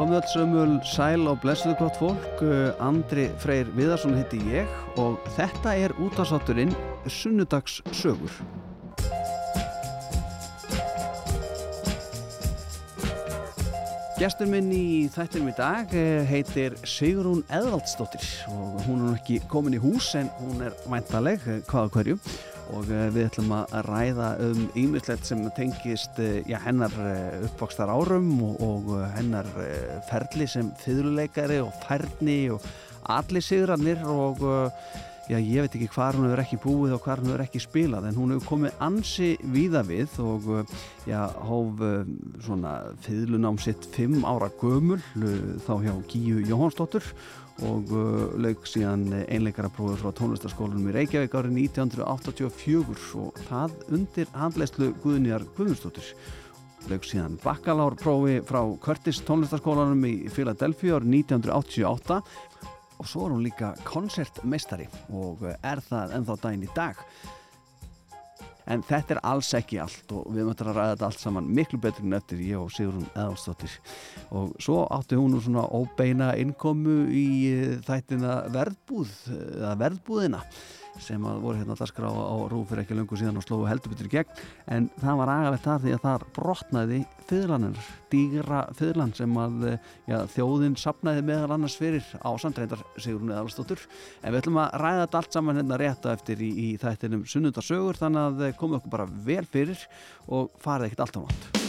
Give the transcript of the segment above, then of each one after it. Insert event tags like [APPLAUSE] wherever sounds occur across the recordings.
komið alls ömul sæl og blessuðu gott fólk. Uh, Andri Freyr Viðarsson heiti ég og þetta er útastátturinn Sunnudags sögur. Gestur minn í þættinum í dag uh, heitir Sigrún Eðvaldsdóttir og hún er ekki komin í hús en hún er væntaleg hvaða hverju og eh, við ætlum að ræða um ýmislegt sem tengist eh, já, hennar eh, uppvakstar árum og hennar ferli sem fyrirleikari og færni og allir sigranir og já, ég veit ekki hvað hún hefur ekki búið og hvað hún hefur ekki spilað en hún hefur komið ansi víða við og já, hóf svona fyrirlunám sitt fimm ára gömul þá hjá Gíu Jóhansdóttur og uh, lauk síðan einleikaraprófið frá tónlistaskólanum í Reykjavík árið 1984 og það undir handleyslu Guðnjar Guðmundsdóttir lauk síðan bakalárprófi frá Curtis tónlistaskólanum í Philadelphia árið 1988 og svo er hún líka koncertmeistari og er það ennþá daginn í dag en þetta er alls ekki allt og við möttum að ræða þetta allt saman miklu betur en eftir ég og Sigrun Eðalstóttir og svo átti hún nú svona óbeina innkomu í eh, þættina verðbúð eða verðbúðina sem að voru hérna alltaf skrá á rúf fyrir ekki lungu síðan og slóðu heldubitur í gegn. En það var agalegt það því að þar brotnaði fyrirlannar, dýra fyrirlann sem að já, þjóðin sapnaði meðal annars fyrir á samtrændar Sigrun Eðalstóttur en við ætlum að ræða þetta allt saman hérna rétta eftir í, í þættinum sunnundarsögur þannig að komum okkur bara vel fyrir og farið ekkert allt á nátt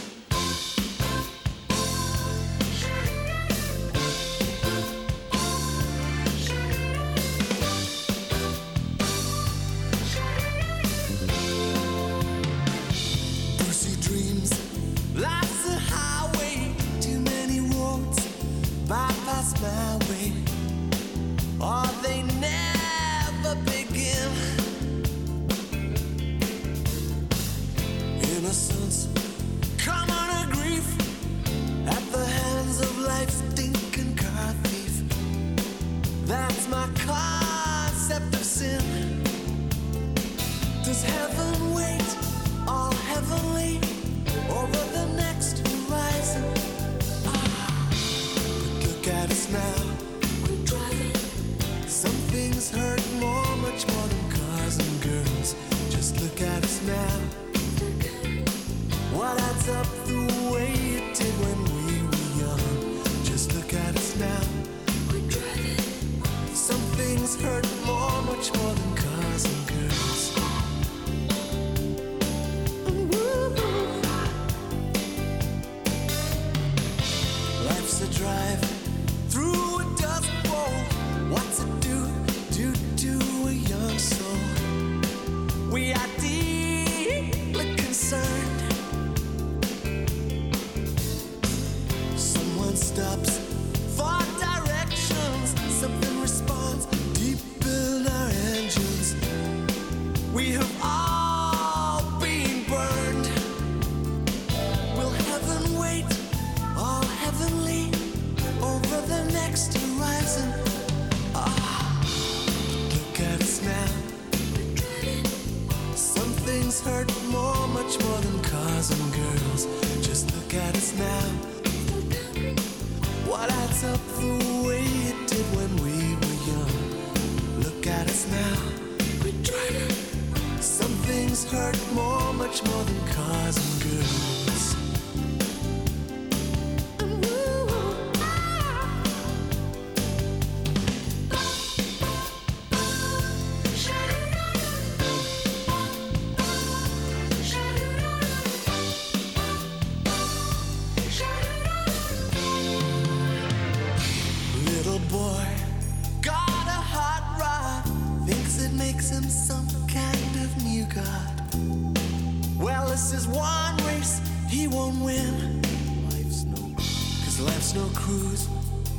this is one race he won't win. Life's no cruise. Cause life's no cruise.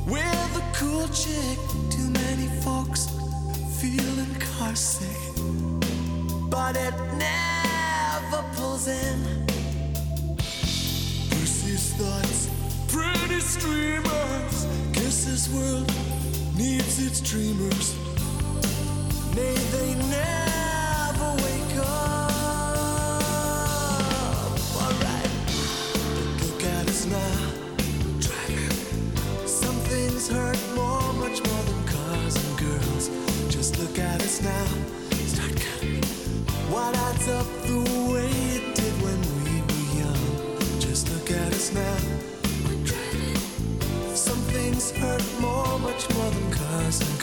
With a cool chick, too many folks feeling carsick. But it never pulls in. Percy's thoughts, pretty streamers. Guess this world needs its dreamers. May they never.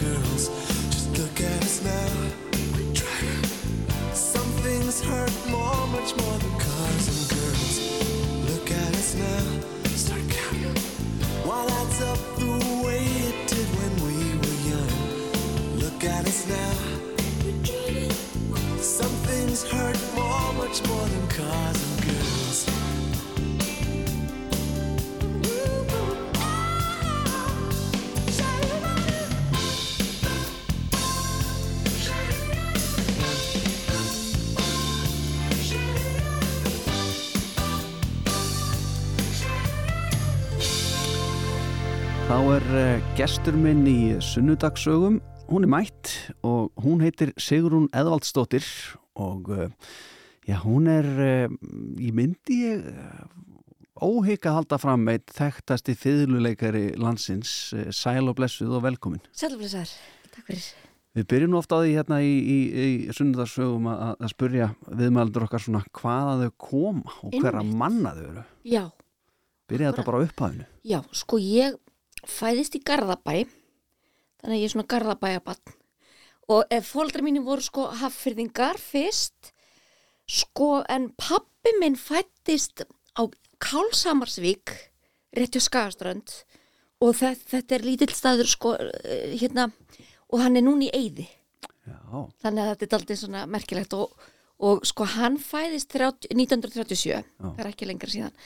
Girls. Just look at us now. We're driving. Some things hurt more, much more than cars and girls. Look at us now. Start counting. What adds up the way it did when we were young? Look at us now. Er uh, gestur minn í sunnudagsögum, hún er mætt og hún heitir Sigrún Eðvaldsdóttir og uh, já, hún er, uh, ég myndi ég óhygg að halda fram eitt þekktasti fiðluleikari landsins, sæl og blessuð og velkomin. Sælumlesaður, takk fyrir. Við byrjum ofta á því hérna í, í, í sunnudagsögum að, að spurja viðmældur okkar svona hvaða þau koma og Einmitt. manna þau eru. Já, Byrja þetta bara á upphæðinu. já, sko ég fæðist í Garðabæ, þannig að ég er svona Garðabæjabann. Og ef fóldra mínu voru sko haffyrðingar fyrst, sko en pappi minn fættist á Kálsamarsvík, rétti á Skagaströnd og þetta, þetta er lítill staður sko eh, hérna og hann er núna í eyði. Já, Þannig að þetta er aldrei svona merkilegt og, og sko hann fæðist 30, 1937, það er ekki lengra síðan,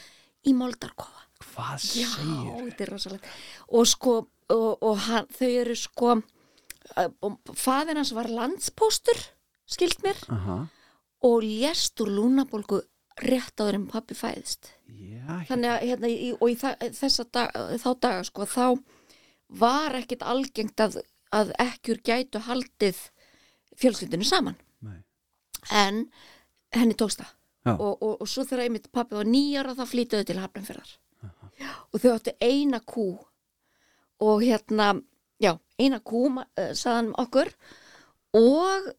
í Moldarkofa. Hvað Já, segir? þetta er rosalegt. Og sko, og, og hann, þau eru sko, faðir hans var landspóstur, skilt mér, Aha, og lést úr lúnabólgu rétt áður en pappi fæðist. já, Þannig að, hérna, í, og í þa þessa dag, þá daga, sko, þá var ekkit algengt að, að ekkjur gætu haldið fjölskyldinu saman. nei. En henni tókst það. Já. Og, og, og svo þegar einmitt pappi var nýjar og það flýtuðu til Hafnarfjörðar. Og þau áttu eina kú. Og hérna, já, eina kú, uh, saðan okkur. Og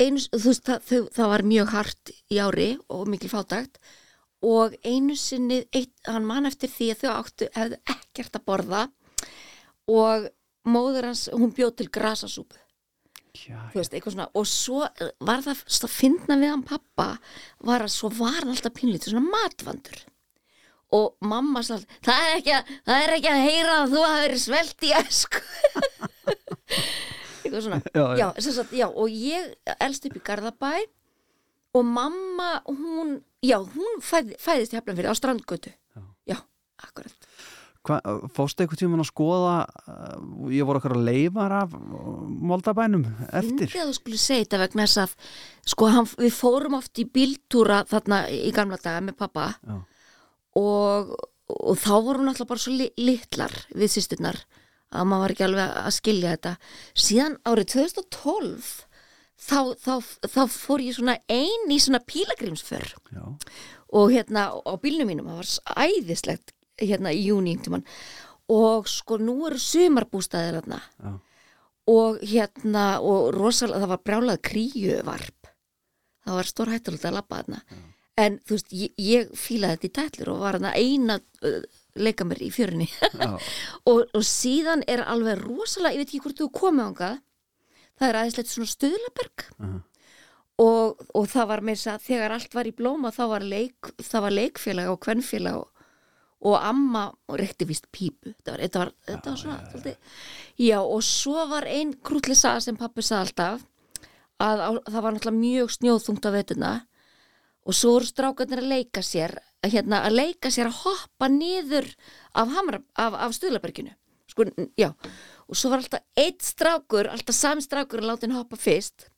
einu, þú veist, það, þau, það var mjög hart í ári og mikil fátækt. Og einu sinni, eitt, hann man eftir því að þau áttu, hefðu ekkert að borða. Og móður hans, hún bjóð til grasasúpu. Þú veist, eitthvað svona og svo eh, var það að finna við hann pappa var að svo var hann alltaf pínlítið svona matvandur og mamma sá það er ekki að, er ekki að heyra að þú hafi verið svelt í esku [LAUGHS] eitthvað svona [LAUGHS] Já, já. já, sagt, já, og ég elst upp í Garðabæ og mamma hún, já, hún fæð, fæðist í Hafnarfirði á strandgötu Já. já, akkurat Hva, fórstu eitthvað tíma að skoða uh, ég voru okkar að leifar af Moldabænum eftir að þú skulle segja þetta vegna þess að sko hann, við fórum oft í bíltúra þarna í gamla daga með pappa Já. Og, og þá vorum náttúrulega bara svo li, litlar við sýsturnar að maður var ekki alveg að skilja þetta. Síðan árið 2012 þá, þá, þá fór ég svona ein í svona pílagrímsför. Já, og hérna á bílnum mínum það var æðislegt hérna í júni og sko nú eru sumarbústæðir þarna. Já, og hérna og rosalega, það var brjálað kríuvarp. Það var stór hættulegt að labba þarna en þú veist, ég, ég fílaði þetta í tætlur og var þarna eina uh, leika mér í fjörinni já, [LAUGHS] og, og síðan er alveg rosalega, ég veit ekki hvort þú komið ánga það er aðeinslegt svona stöðlaberg Aha. og, og það var með þess að þegar allt var í blóma þá var, leik, var leikfélag og kvenfélag og, og amma rekti vist pípu. Þetta var, þetta var, þetta var svona já, já, og svo var ein krútli saga sem pappi sagði alltaf að á, það var náttúrulega mjög snjóðþungt á vetuna og svo voru strákarnir að leika sér að, hérna, að leika sér að hoppa niður af, af, af Stuðlaberginu. Sko, já, og svo var alltaf eitt strákur, alltaf sami strákur að láta hann hoppa fyrst.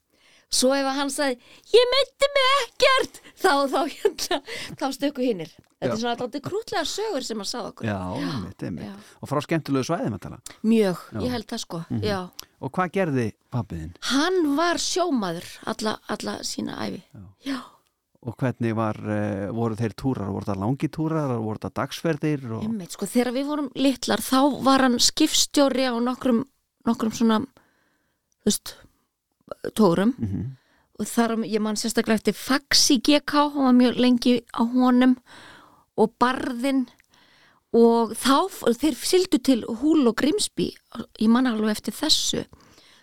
Svo ef hann sagði, ég meiti mig ekkert þá, þá, hérna, þá stöku hinnir. Þetta Já. er svona alltaf krútlega sögur sem að sagði okkur. Já, einmitt, einmitt. Já. og frá skemmtilegu svæðum að tala. Mjög, Já. Ég held það sko. Já. og hvað gerði pappiðinn hann var sjómaður alla, alla sína æfi já, og hvernig var, uh, voru þeir túrar? Voru það langi túrar, voru það dagsferðir og... einmitt, sko, þegar við vorum litlar þá var hann skipstjóri á nokkrum, nokkrum svona þú veist, tórum. Mm og þar, ég man sérstaklega eftir Faxi GK, hann var mjög lengi á honum og Barðin og þá, þeir sildu til Húl og Grimsby ég man alveg eftir þessu.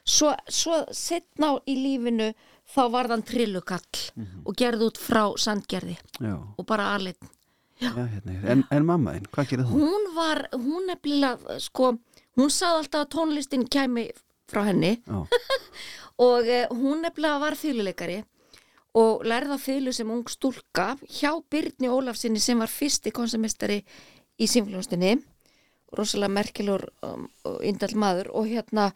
Svo, svo setna í lífinu þá var þann trillukall og gerði út frá sandgerði Já, og bara já. Hérna er. En, en mamma þinn, hvað gerir þú? hún var, hún nefnilega sko, hún sagði alltaf að tónlistin kæmi frá henni. [LAUGHS] Og uh, hún nefnilega var fýluleikari og lærða fýlu sem ung stúlka hjá Byrni Ólafsinni sem var fyrsti konsamestari í Sinfljónstinni rosalega merkilur um, indal maður. Og hérna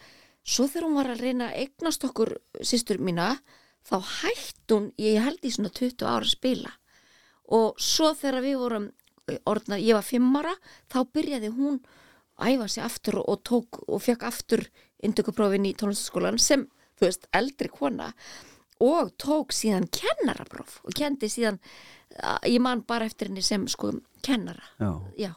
svo þegar hún var að reyna eignast okkur sýstur mína þá hætt hún, ég held í svona 20 ára spila. Og svo þegar við vorum eh, orðna, ég var fimm ára þá byrjaði hún að æfa sig aftur og tók og fekk aftur indökuprófin í tónlistaskólan sem, þú veist, eldri kona og tók síðan kennarapróf og kendi síðan ég man bara eftir henni sem sko kennara. Já. já,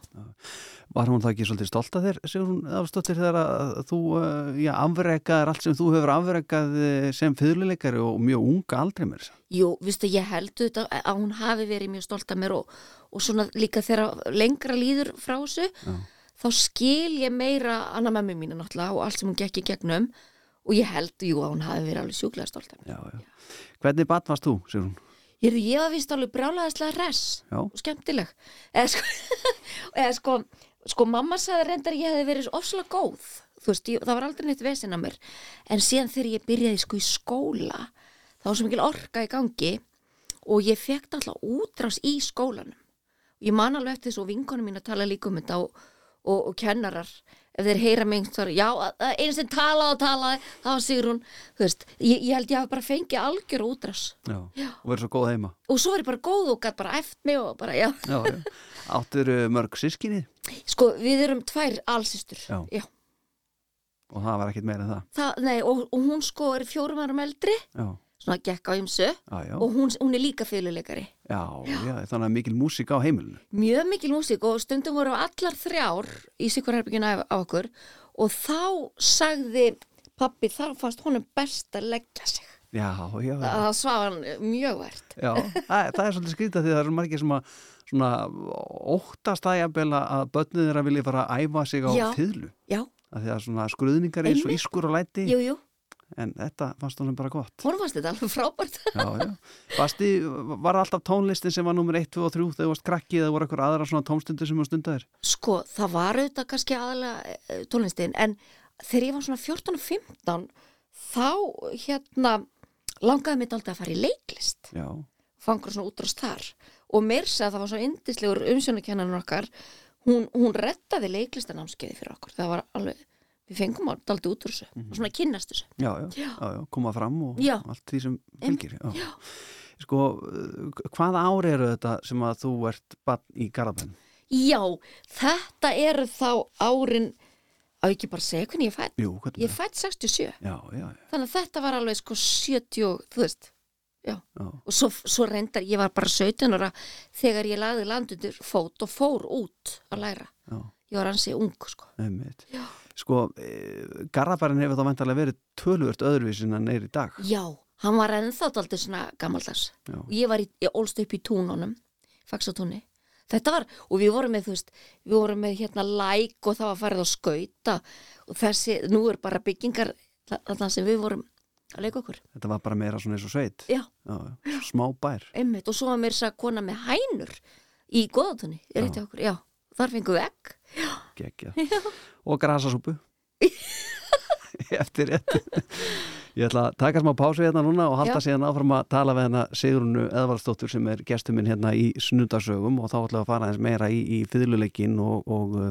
Var hún það ekki svolítið stolt að þér, Sigrún Eðvaldsdóttir, þegar að þú, uh, já, afrekaðir allt sem þú hefur afrekað eh, sem fyrirleikari og mjög unga aldrei mér jú, viðstu, ég held þetta að hún hafi verið mjög stolt af mér og, og svona líka þegar lengra líður frá þessu Já. þá skil ég meira annar memmi mínu náttúrulega og allt sem hún gekk í gegnum og ég held, jú, að hún hafi verið alveg sjúklega stolt af mér Já, já. Hvernig bat varst þú, Sigrún? Ég, ég var vist alveg brjálæðislega res Já. og skemmtileg eða sko, [LAUGHS] eða sko, sko mamma sagði reyndar ég hefði verið ofslega góð þú veist, ég, það var aldrei neitt vesinn að mér en síðan þegar ég byrjaði sko í skóla þá var svo mikil orka í gangi og ég fekk alltaf útrás í skólanum ég man alveg eftir þessu og vinkonum mín að tala líka um þetta og, og, og kennarar ef þeir heyra mig þá er já, einu sem talaði og talaði þá sigur hún, þú veist ég, ég held ég hafi bara fengið algjör útrás Já. Og verið svo góð heima? og svo er ég bara góð og gætt bara eftir mig og bara, já, Já, já. Áttur mörg sískinni sko, við erum tvær allsistur, Já. og það var ekkit meira en það. Það, nei, og, og hún sko er fjórum árum eldri Já, svona gekk á ymsu já, já. og hún, hún er líka fyrirleikari Já, já, þannig að mikil músík á heimilinu. mjög mikil músík og stundum voru allar þrjár í sikurherbyggina af, af okkur og þá sagði pappi þar fannst honum best að leggja sig Já, já, já. það svaf hann mjög verðt já. Það, það er svolítið skrítið því það eru margir sem að svona óttast það jafnvel að börnið þeirra vilja fara að æfa sig á Já. fiðlu. já, Af Því að svona skruðningar eins og ískur og læti, jú, jú, en þetta fannst honum bara gott. honum fannst þetta alveg frábært [LAUGHS] Já, já. Basti, var alltaf tónlistin sem var nummer 1, 2 og 3 þegar þú varst krakkið eða voru eitthvað aðra svona tónstundir sem þú stundaðir? Sko, það var auðvitað kannski aðalega eh, tónlistin, en þegar ég var svona 14 og 15, þá hérna langaði mitt aldrei að fara í leiklist, Já, fangur svona útrast þar og meirsa að það var svo yndislegur umsjónakennarinn okkar, hún, hún rettaði leiklistanámskeiði fyrir okkur, það var alveg, við fengum aldrei út úr þessu og svona kynnast þessu. já, já, já, já koma fram og Já. allt því sem fylgir. Já. Sko, uh, hvaða ári eru þetta sem að þú ert barn í Garðabæn? Já, þetta eru þá árin, á ekki bara segja hvernig ég fætt, ég fætt 67, Já, já, já, þannig að þetta var alveg sko 70, og, þú veist, og svo, svo reyndar, ég var bara 17 ára þegar ég lagði landundur fót og fór út að læra. Já, ég var ansi ung sko. Sko, e, Garðabærin hefur þá vantarlega verið tölvört öðruvísin en er í dag. já, hann var ennþá daldið svona gammaldags ég var í, ég ólst upp í túnunum fagsatúni þetta var, og við vorum með, þú veist við vorum með hérna læk og það var farið að skauta og þessi, nú er bara byggingar þarna sem við vorum að leika okkur þetta var bara meira svona eins og sveit. já, Já, já, smá bær. einmitt, og svo var mér þess að kona með hænur í góðatunni, ég reyti okkur, já þar fengum við egg Gekja. Og grasasúpu. [LAUGHS] Eftir rétt. Ég ætla að taka smá pásu hérna núna og halda Já. síðan áfram að tala við hérna Sigrunu Eðvaldsdóttur sem er gestur minn hérna í snundasögum og þá ætla að fara eins meira í, í fyrirluleikin og, og uh,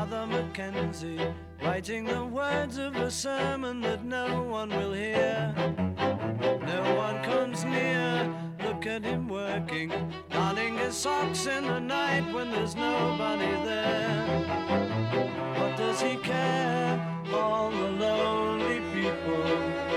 Father Mackenzie, writing the words of a sermon that no one will hear. No one comes near. Look at him working, darning his socks in the night when there's nobody there. What does he care? All the lonely people,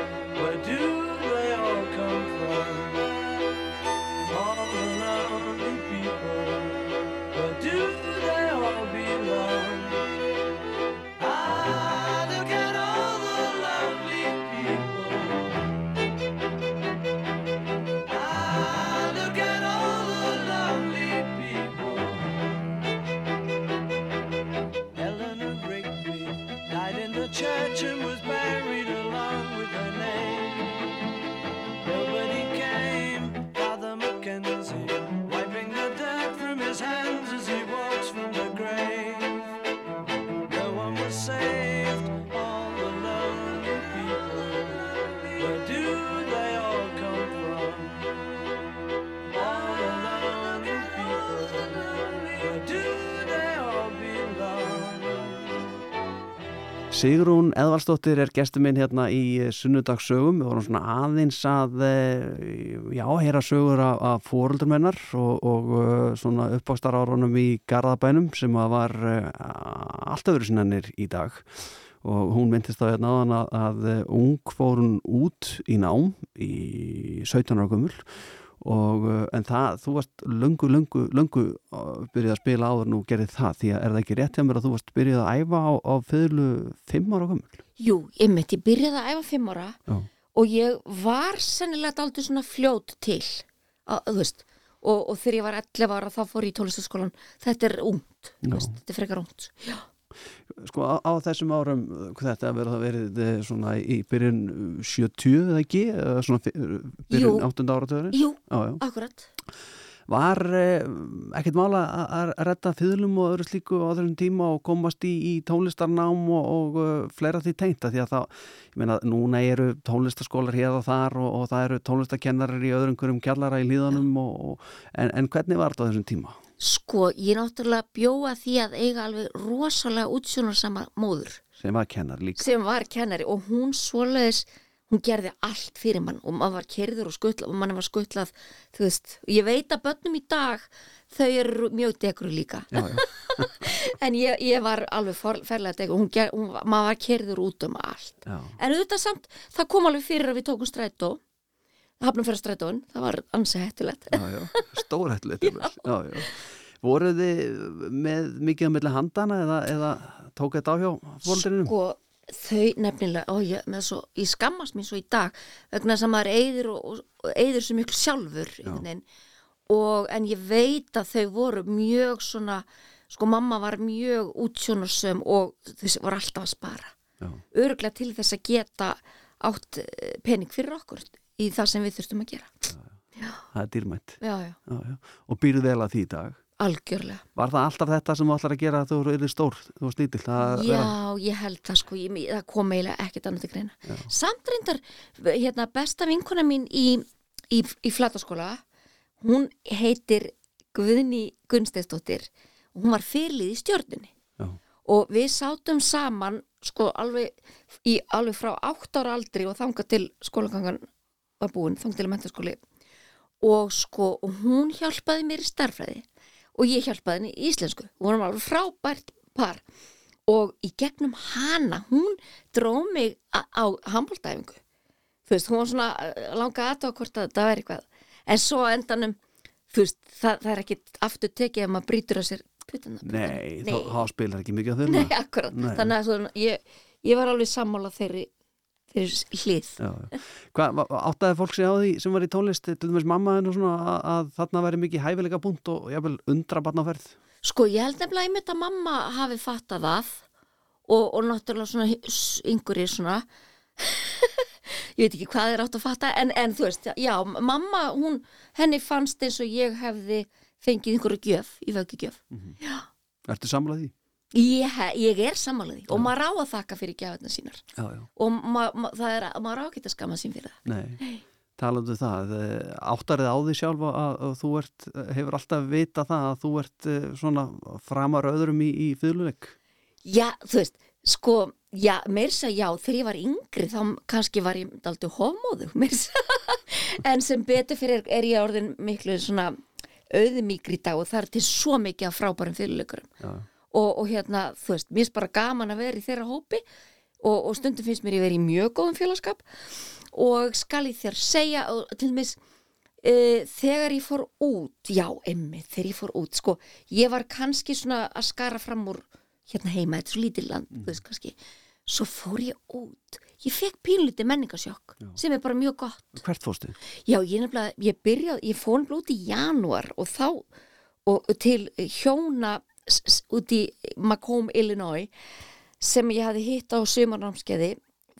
Sigrún Eðvaldsdóttir er gestur minn hérna í eh, sunnudagssögum. Við vorum svona aðeins að eh, já, heyra sögur af, af fóröldur mennar og, og eh, svona uppákstarárunum í Garðabænum sem að var eh, allt öðru sinnanir í dag. Og hún myndist þá hérna áðan að, ung fór hún út í nám í 17 ára gömul og eh, en það, þú varst löngu, löngu, löngu uh, byrjuð að spila áður nú gerðið það. Því að er það ekki rétt hjá mér að þú varst byrjuð að æfa á, á fyrlu 5 ára gömul? Jú, einmitt, ég byrjaði að æfa fimm ára Já. og ég var sennilega aldrei svona fljót til. Að, þú veist, og, og þegar ég var 11 ára þá fór ég í tónlistaskólan þetta er ungt, þetta er frekar ungt. Já, sko á, á þessum árum þetta það verið eh, svona í byrjun uh, 70 eða ekki eða svona uh, byrjun Jú. 8. áratöðurinn jú, já. akkurat var eh, ekkert mála að- redda fýðlum og öðru slíku á þessum tíma og komast í, í tónlistarnám og, og uh, fleira því tengta því að það, ég meina, núna eru tónlistaskólar hér og þar og, og það eru tónlistakennarar í öðrum hverjum kjallara í líðanum og, og, en, en hvernig var þetta á þessum tíma? Sko, ég náttúrulega bjóða því að eiga alveg rosalega útsjónarsama móður. Sem var kennar líka. Sem var kennari og hún svoleiðis hún gerði allt fyrir mann og maður var kerður og skuttlað og mann var skuttlað þú veist, ég veit að börnum í dag þau eru mjög degur líka. Já, já, [LAUGHS] en ég, ég var alveg ferlega degur hún, ger, hún, maður var kerður út um allt. Já, en auðvitað samt, það kom alveg fyrir að við tókum strætó. hafnum strætón, það var ansi hættulegt já, já. stórhættulegt [LAUGHS] já. Já, já. voruð þið með mikið á milli handana eða, eða tók þetta á hjá fóldrinum? sko, þau nefnilega ó, ég, svo, ég skammast mér svo í dag vegna þess að maður og eyðir svo miklu sjálfur og en ég veit að þau voru mjög svona sko mamma var mjög útsjónarsöm og þau var alltaf að spara öruglega til þess að geta átt eh, pening fyrir okkur í það sem við þurftum að gera. Það er dýrmætt. Já, já, já, já. og býrðu vel að því í dag? Algjörlega. Var það alltaf þetta sem þú ætlar að gera að þú eru stór, þú varst lítill? að Já, vera- ég held það sko, ég, það kom eiginlega ekkert annað til greina. Samt reyndar, hérna, besta vinkona mín í, í, í flataskóla, hún heitir Guðni Gunnsteinsdóttir. Og hún var fyrirlið í stjörnunni. Já. og við sátum saman sko alveg, í, alveg frá átt ára aldri og þangað til skólagangan var búin, að mentaskóli og sko, og hún hjálpaði mér í starfræði og ég hjálpaði henni í íslensku. Og vorum alveg frábært par. Og í gegnum hana hún dró mig á handbóltæfingu þú veist, hún var svona eh, langa aðtóa hvort að það væri eitthvað. En svo endanum þú veist, það, það er ekki aftur tekið ef maður brýtur að sér putana, putana. Nei, þá, spilar ekki mikið á þeirra Nei, akkurat, Nei. þannig að svona, ég, ég var alveg sammála þeirri, þeirri hlið. Áttaði fólk sig á því sem var í tónlist til dæmis mammaðin og svona að, að þarna væri mikið hæfileika punkt og jafnvel undra barnaferð Sko, ég held nefnilega einmitt að mamma hafi fattað það og, og náttúrulega svona ynguri svona [LAUGHS] ég veit ekki hvað er átt að fatta en, en þú veist, já, mamma hún, henni fannst eins og ég hefði fengið einhverju gjöf, í vöggi gjöf. Ertu samlað því? Ég, ég er samanlega því. Og maður á að þakka fyrir gjafarnar sínar. Já, já. og ma, ma, er, maður á að skamma sín fyrir það. Nei. talandu það, eh, áttarið á því sjálf að, að þú ert, hefur alltaf vita það að þú ert eh, svona framar öðrum í, í fyrluleik Já, þú veist, sko, já, meirsa já, þegar ég var yngri þá kannski var ég aldrei homóðu, [LAUGHS] en sem betur fyrir er ég orðin miklu svona auðmíkri í dag og það er til svo mikið af frábærum fyrirleikurum Já, og, og hérna, þú veist, mér finnst bara gaman að vera í þeirra hópi og, og stundum finnst mér ég vera í mjög góðum félagskap. Og skal ég þér segja til dæmis uh, þegar ég fór út, já, emmi, þegar ég fór út, sko, ég var kannski svona að skara fram úr hérna heima, þetta er svo lítið land, þú veist kannski, svo fór ég út, ég fekk pínlítið menningasjokk sem er bara mjög gott. hvert fórstu? Já, ég nefnilega, ég byrjaði, ég fór nefnilega út í janúar og þá, og til hjóna út í Macomb, Illinois, sem ég hafði hitt á sumarnámskeiði,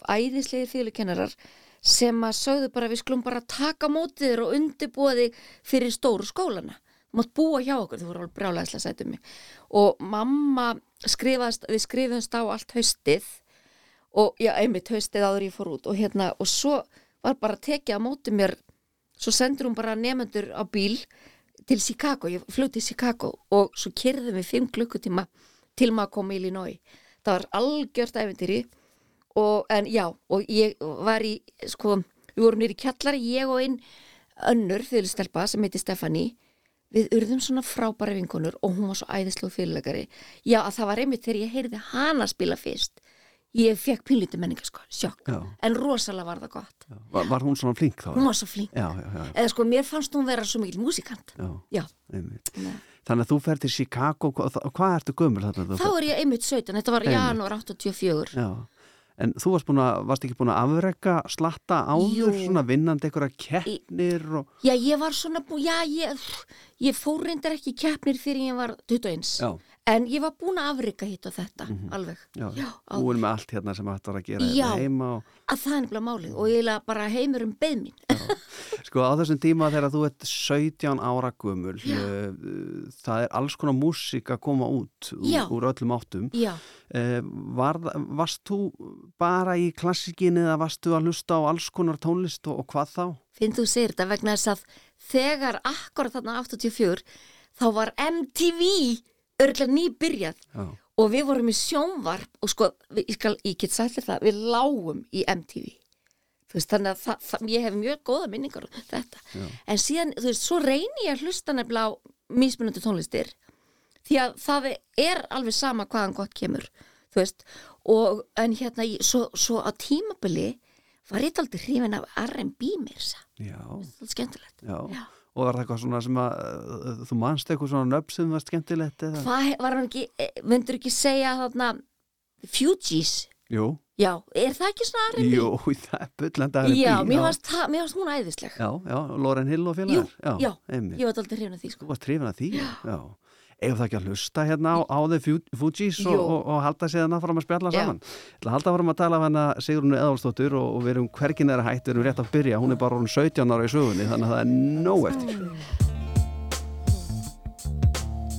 æðislegir fyrirkennarar, sem að sögðu bara við skulum bara taka mótið þér og undirbúa þig fyrir stóru skólana. Mátt búa hjá okkur, þú voru alveg brjálæðislega sætið mig. Og mamma skrifaðist, við skrifumst á allt haustið og já, einmitt haustið áður ég fór út og hérna, og svo var bara tekið á móti mér svo sendur hún bara nefnendur á bíl til Chicago, ég flög til Chicago og svo kyrðum við fimm klukkutíma til maður að koma í Illinois. Það var algjört æfintýri og, en já, og ég var í sko, við vorum nýri kjallari ég og einn önnur fyrirstelpa sem heiti Stefani við urðum svona frábæri vinkonur og hún var svo æðislega fyrirlegari já, að það var einmitt þegar ég heyrði hana spila fyrst ég fekk pínlítið menninga sko, sjokk. Já. en rosalega var það gott. Var, var hún svona flink þá? hún var svo flink. Já, já, eða sko, mér fannst hún vera svo mikil músikant. Þannig að þú fer til Chicago, hvað, hvað ertu gömur þarna? þá er ég einmitt 17 þetta var janúar 84 Já, en þú varst, búin að, varst ekki búin að afreka slatta áður, svona vinnandi einhverja keppnir og... já, ég var svona bú, já, ég, ég fór reyndar ekki keppnir fyrir ég var 21 Já, en ég var búin að afrika hitt og þetta alveg, já, Já, búin með allt hérna sem hægt var að gera Já. hérna heima og... að það er nefnilega málið og ég eiginlega bara heimur um beð mín Sko á þessum tíma þegar þú ert 17 ára Já. uh, það er alls konar músík að koma út úr, Já. úr öllum áttum. já, Uh, var, varst þú bara í klassikinni eða varst þú að hlusta á alls konar tónlist og, og hvað þá? finn þú segir þetta vegna þess að þegar akkurat þarna 84 þá var MTV örgulega nýbyrjað. Já, og við vorum í sjónvarp og sko, við, ég, skal, ég get þér það, við lágum í MTV veist, þannig að það, það, ég hef mjög góða minningar um þetta. Já. en síðan, þú veist, svo reyni ég að hlusta nefnilega á mismunandi tónlistir því að það er alveg sama hvaðan gott kemur þú veist, og en hérna ég- svo, svo á tímabili var ég aldrei hrifin af R&B mér það er skemmtilegt. Já. Já. Og var það eitthvað svona sem að uh, þú manst eitthvað svona nöfn sem var skemmtilegt eða? hvað var hann ekki, eh, myndur ekki segja þarna Fugees Jú, já, er það ekki svona R&B? jú, [LAUGHS] það er bullandi R&B. Já, mér varst, hún æðisleg. Já, já, Lauren Hill og Jú, félagar. já, einmitt. ég var aldrei hrifin af því, Þú sko. varst hrifin að því, já. Ef það ekki að hlusta hérna á, á þeir Fugees og, og, og halda sig þannig fram að spjalla Já. saman. Ég ætla að halda fram að tala af hennar Sigrunu Eðvalstóttur og, og við erum hvergin er að hætt, við erum rétt að byrja. Hún er bara orðin 17 ára í sögunni, þannig að það er nóg eftir.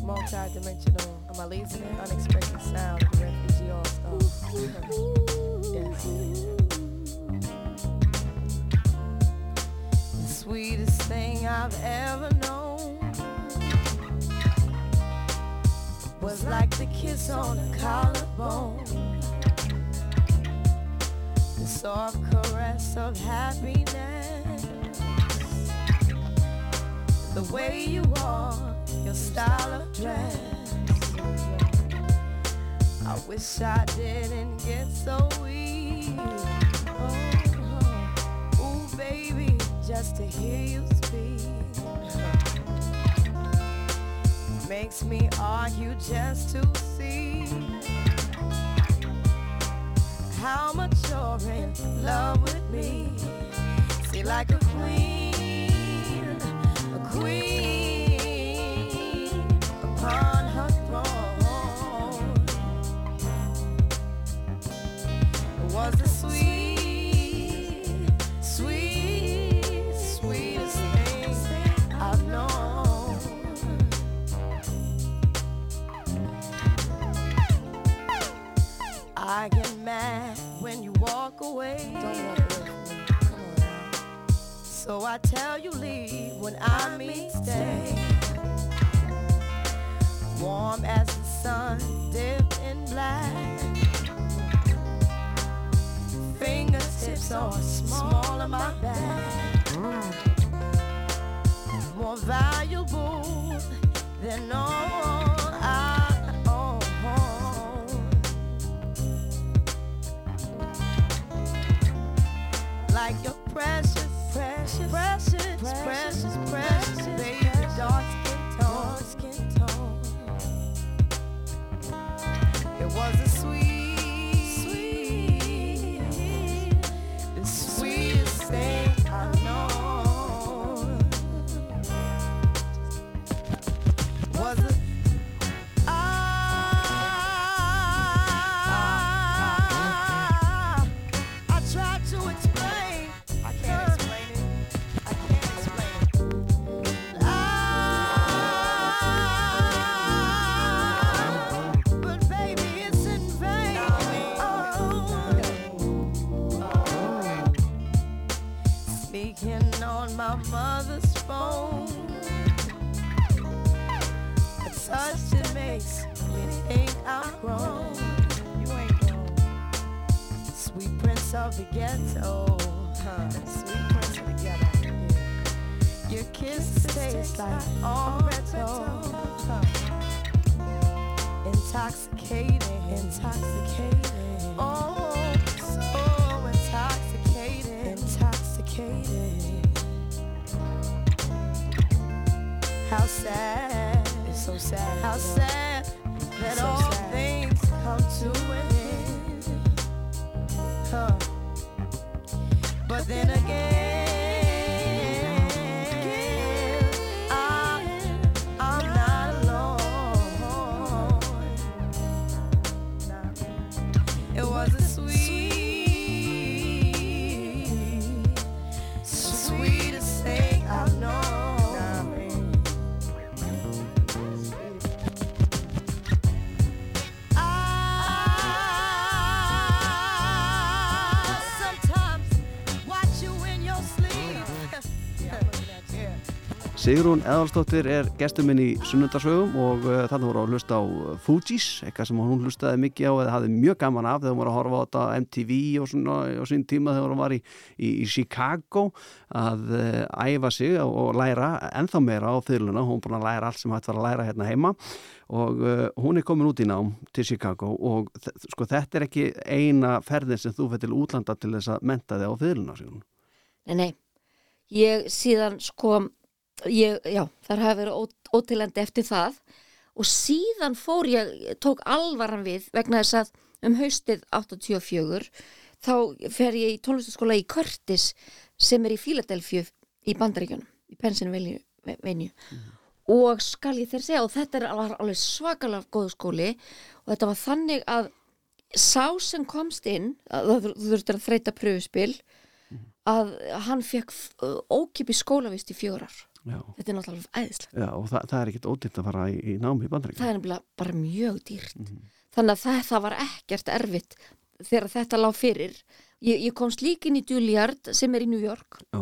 multi-dimensional, amazing and unexpected sound the refugee all-star. Yes. The sweetest thing I've ever known was like the kiss on a collarbone. The soft caress of happiness the way you walk, your style of dress. I wish I didn't get so weak. Oh, oh. ooh, baby, just to hear you speak makes me argue just to see how much you're in love with me. See, like a queen, a queen upon her throne was the sweet, So I tell you leave when I mean stay. Warm as the sun dipped in black. Fingertips are small on my back. More valuable than all I own. like your precious, But then again, Sigrún Eðalstóttir er gestur minn í sunnundarsögum og uh, þannig voru að hlusta á uh, Fugees, eitthvað sem hún hlustaði mikið á eða hafði mjög gaman af þegar hún var að horfa á þetta MTV og svona á sín tíma þegar hún var í, í, í Chicago að uh, æfa sig og, og læra ennþá meira á þyrluna, hún er búin að læra allt sem hægt var að læra hérna heima og uh, hún er komin út í nám til Chicago og sko þetta er ekki eina ferðin sem þú fyrir til útlanda til þess að menta þig á Sigrún. Nei, nei, ég síðan sko, ég, já, þar hafi verið ó- ótilandi eftir það. Og síðan fór ég, tók alvaran við vegna þess að um haustið 84 þá fer ég í tónlistaskóla í Curtis sem er í Philadelphia í Bandaríkjunum, í Pennsylvania og skal ég þér segja og þetta er alveg, svakalega góð skóli og þetta var þannig að sá sem komst inn, þú þurftir að þreita pröfuspil að hann fekk ókipi skólavist í fjórar Já. þetta er náttúrulega æðislega Já, og það, það er ekkit ódýrt að fara í, í námi í bandaríkjum. það er nefnilega bara mjög dýrt þannig að það, það var ekkert erfitt þegar þetta lág fyrir ég, ég komst líka inn í Juilliard sem er í New York Já.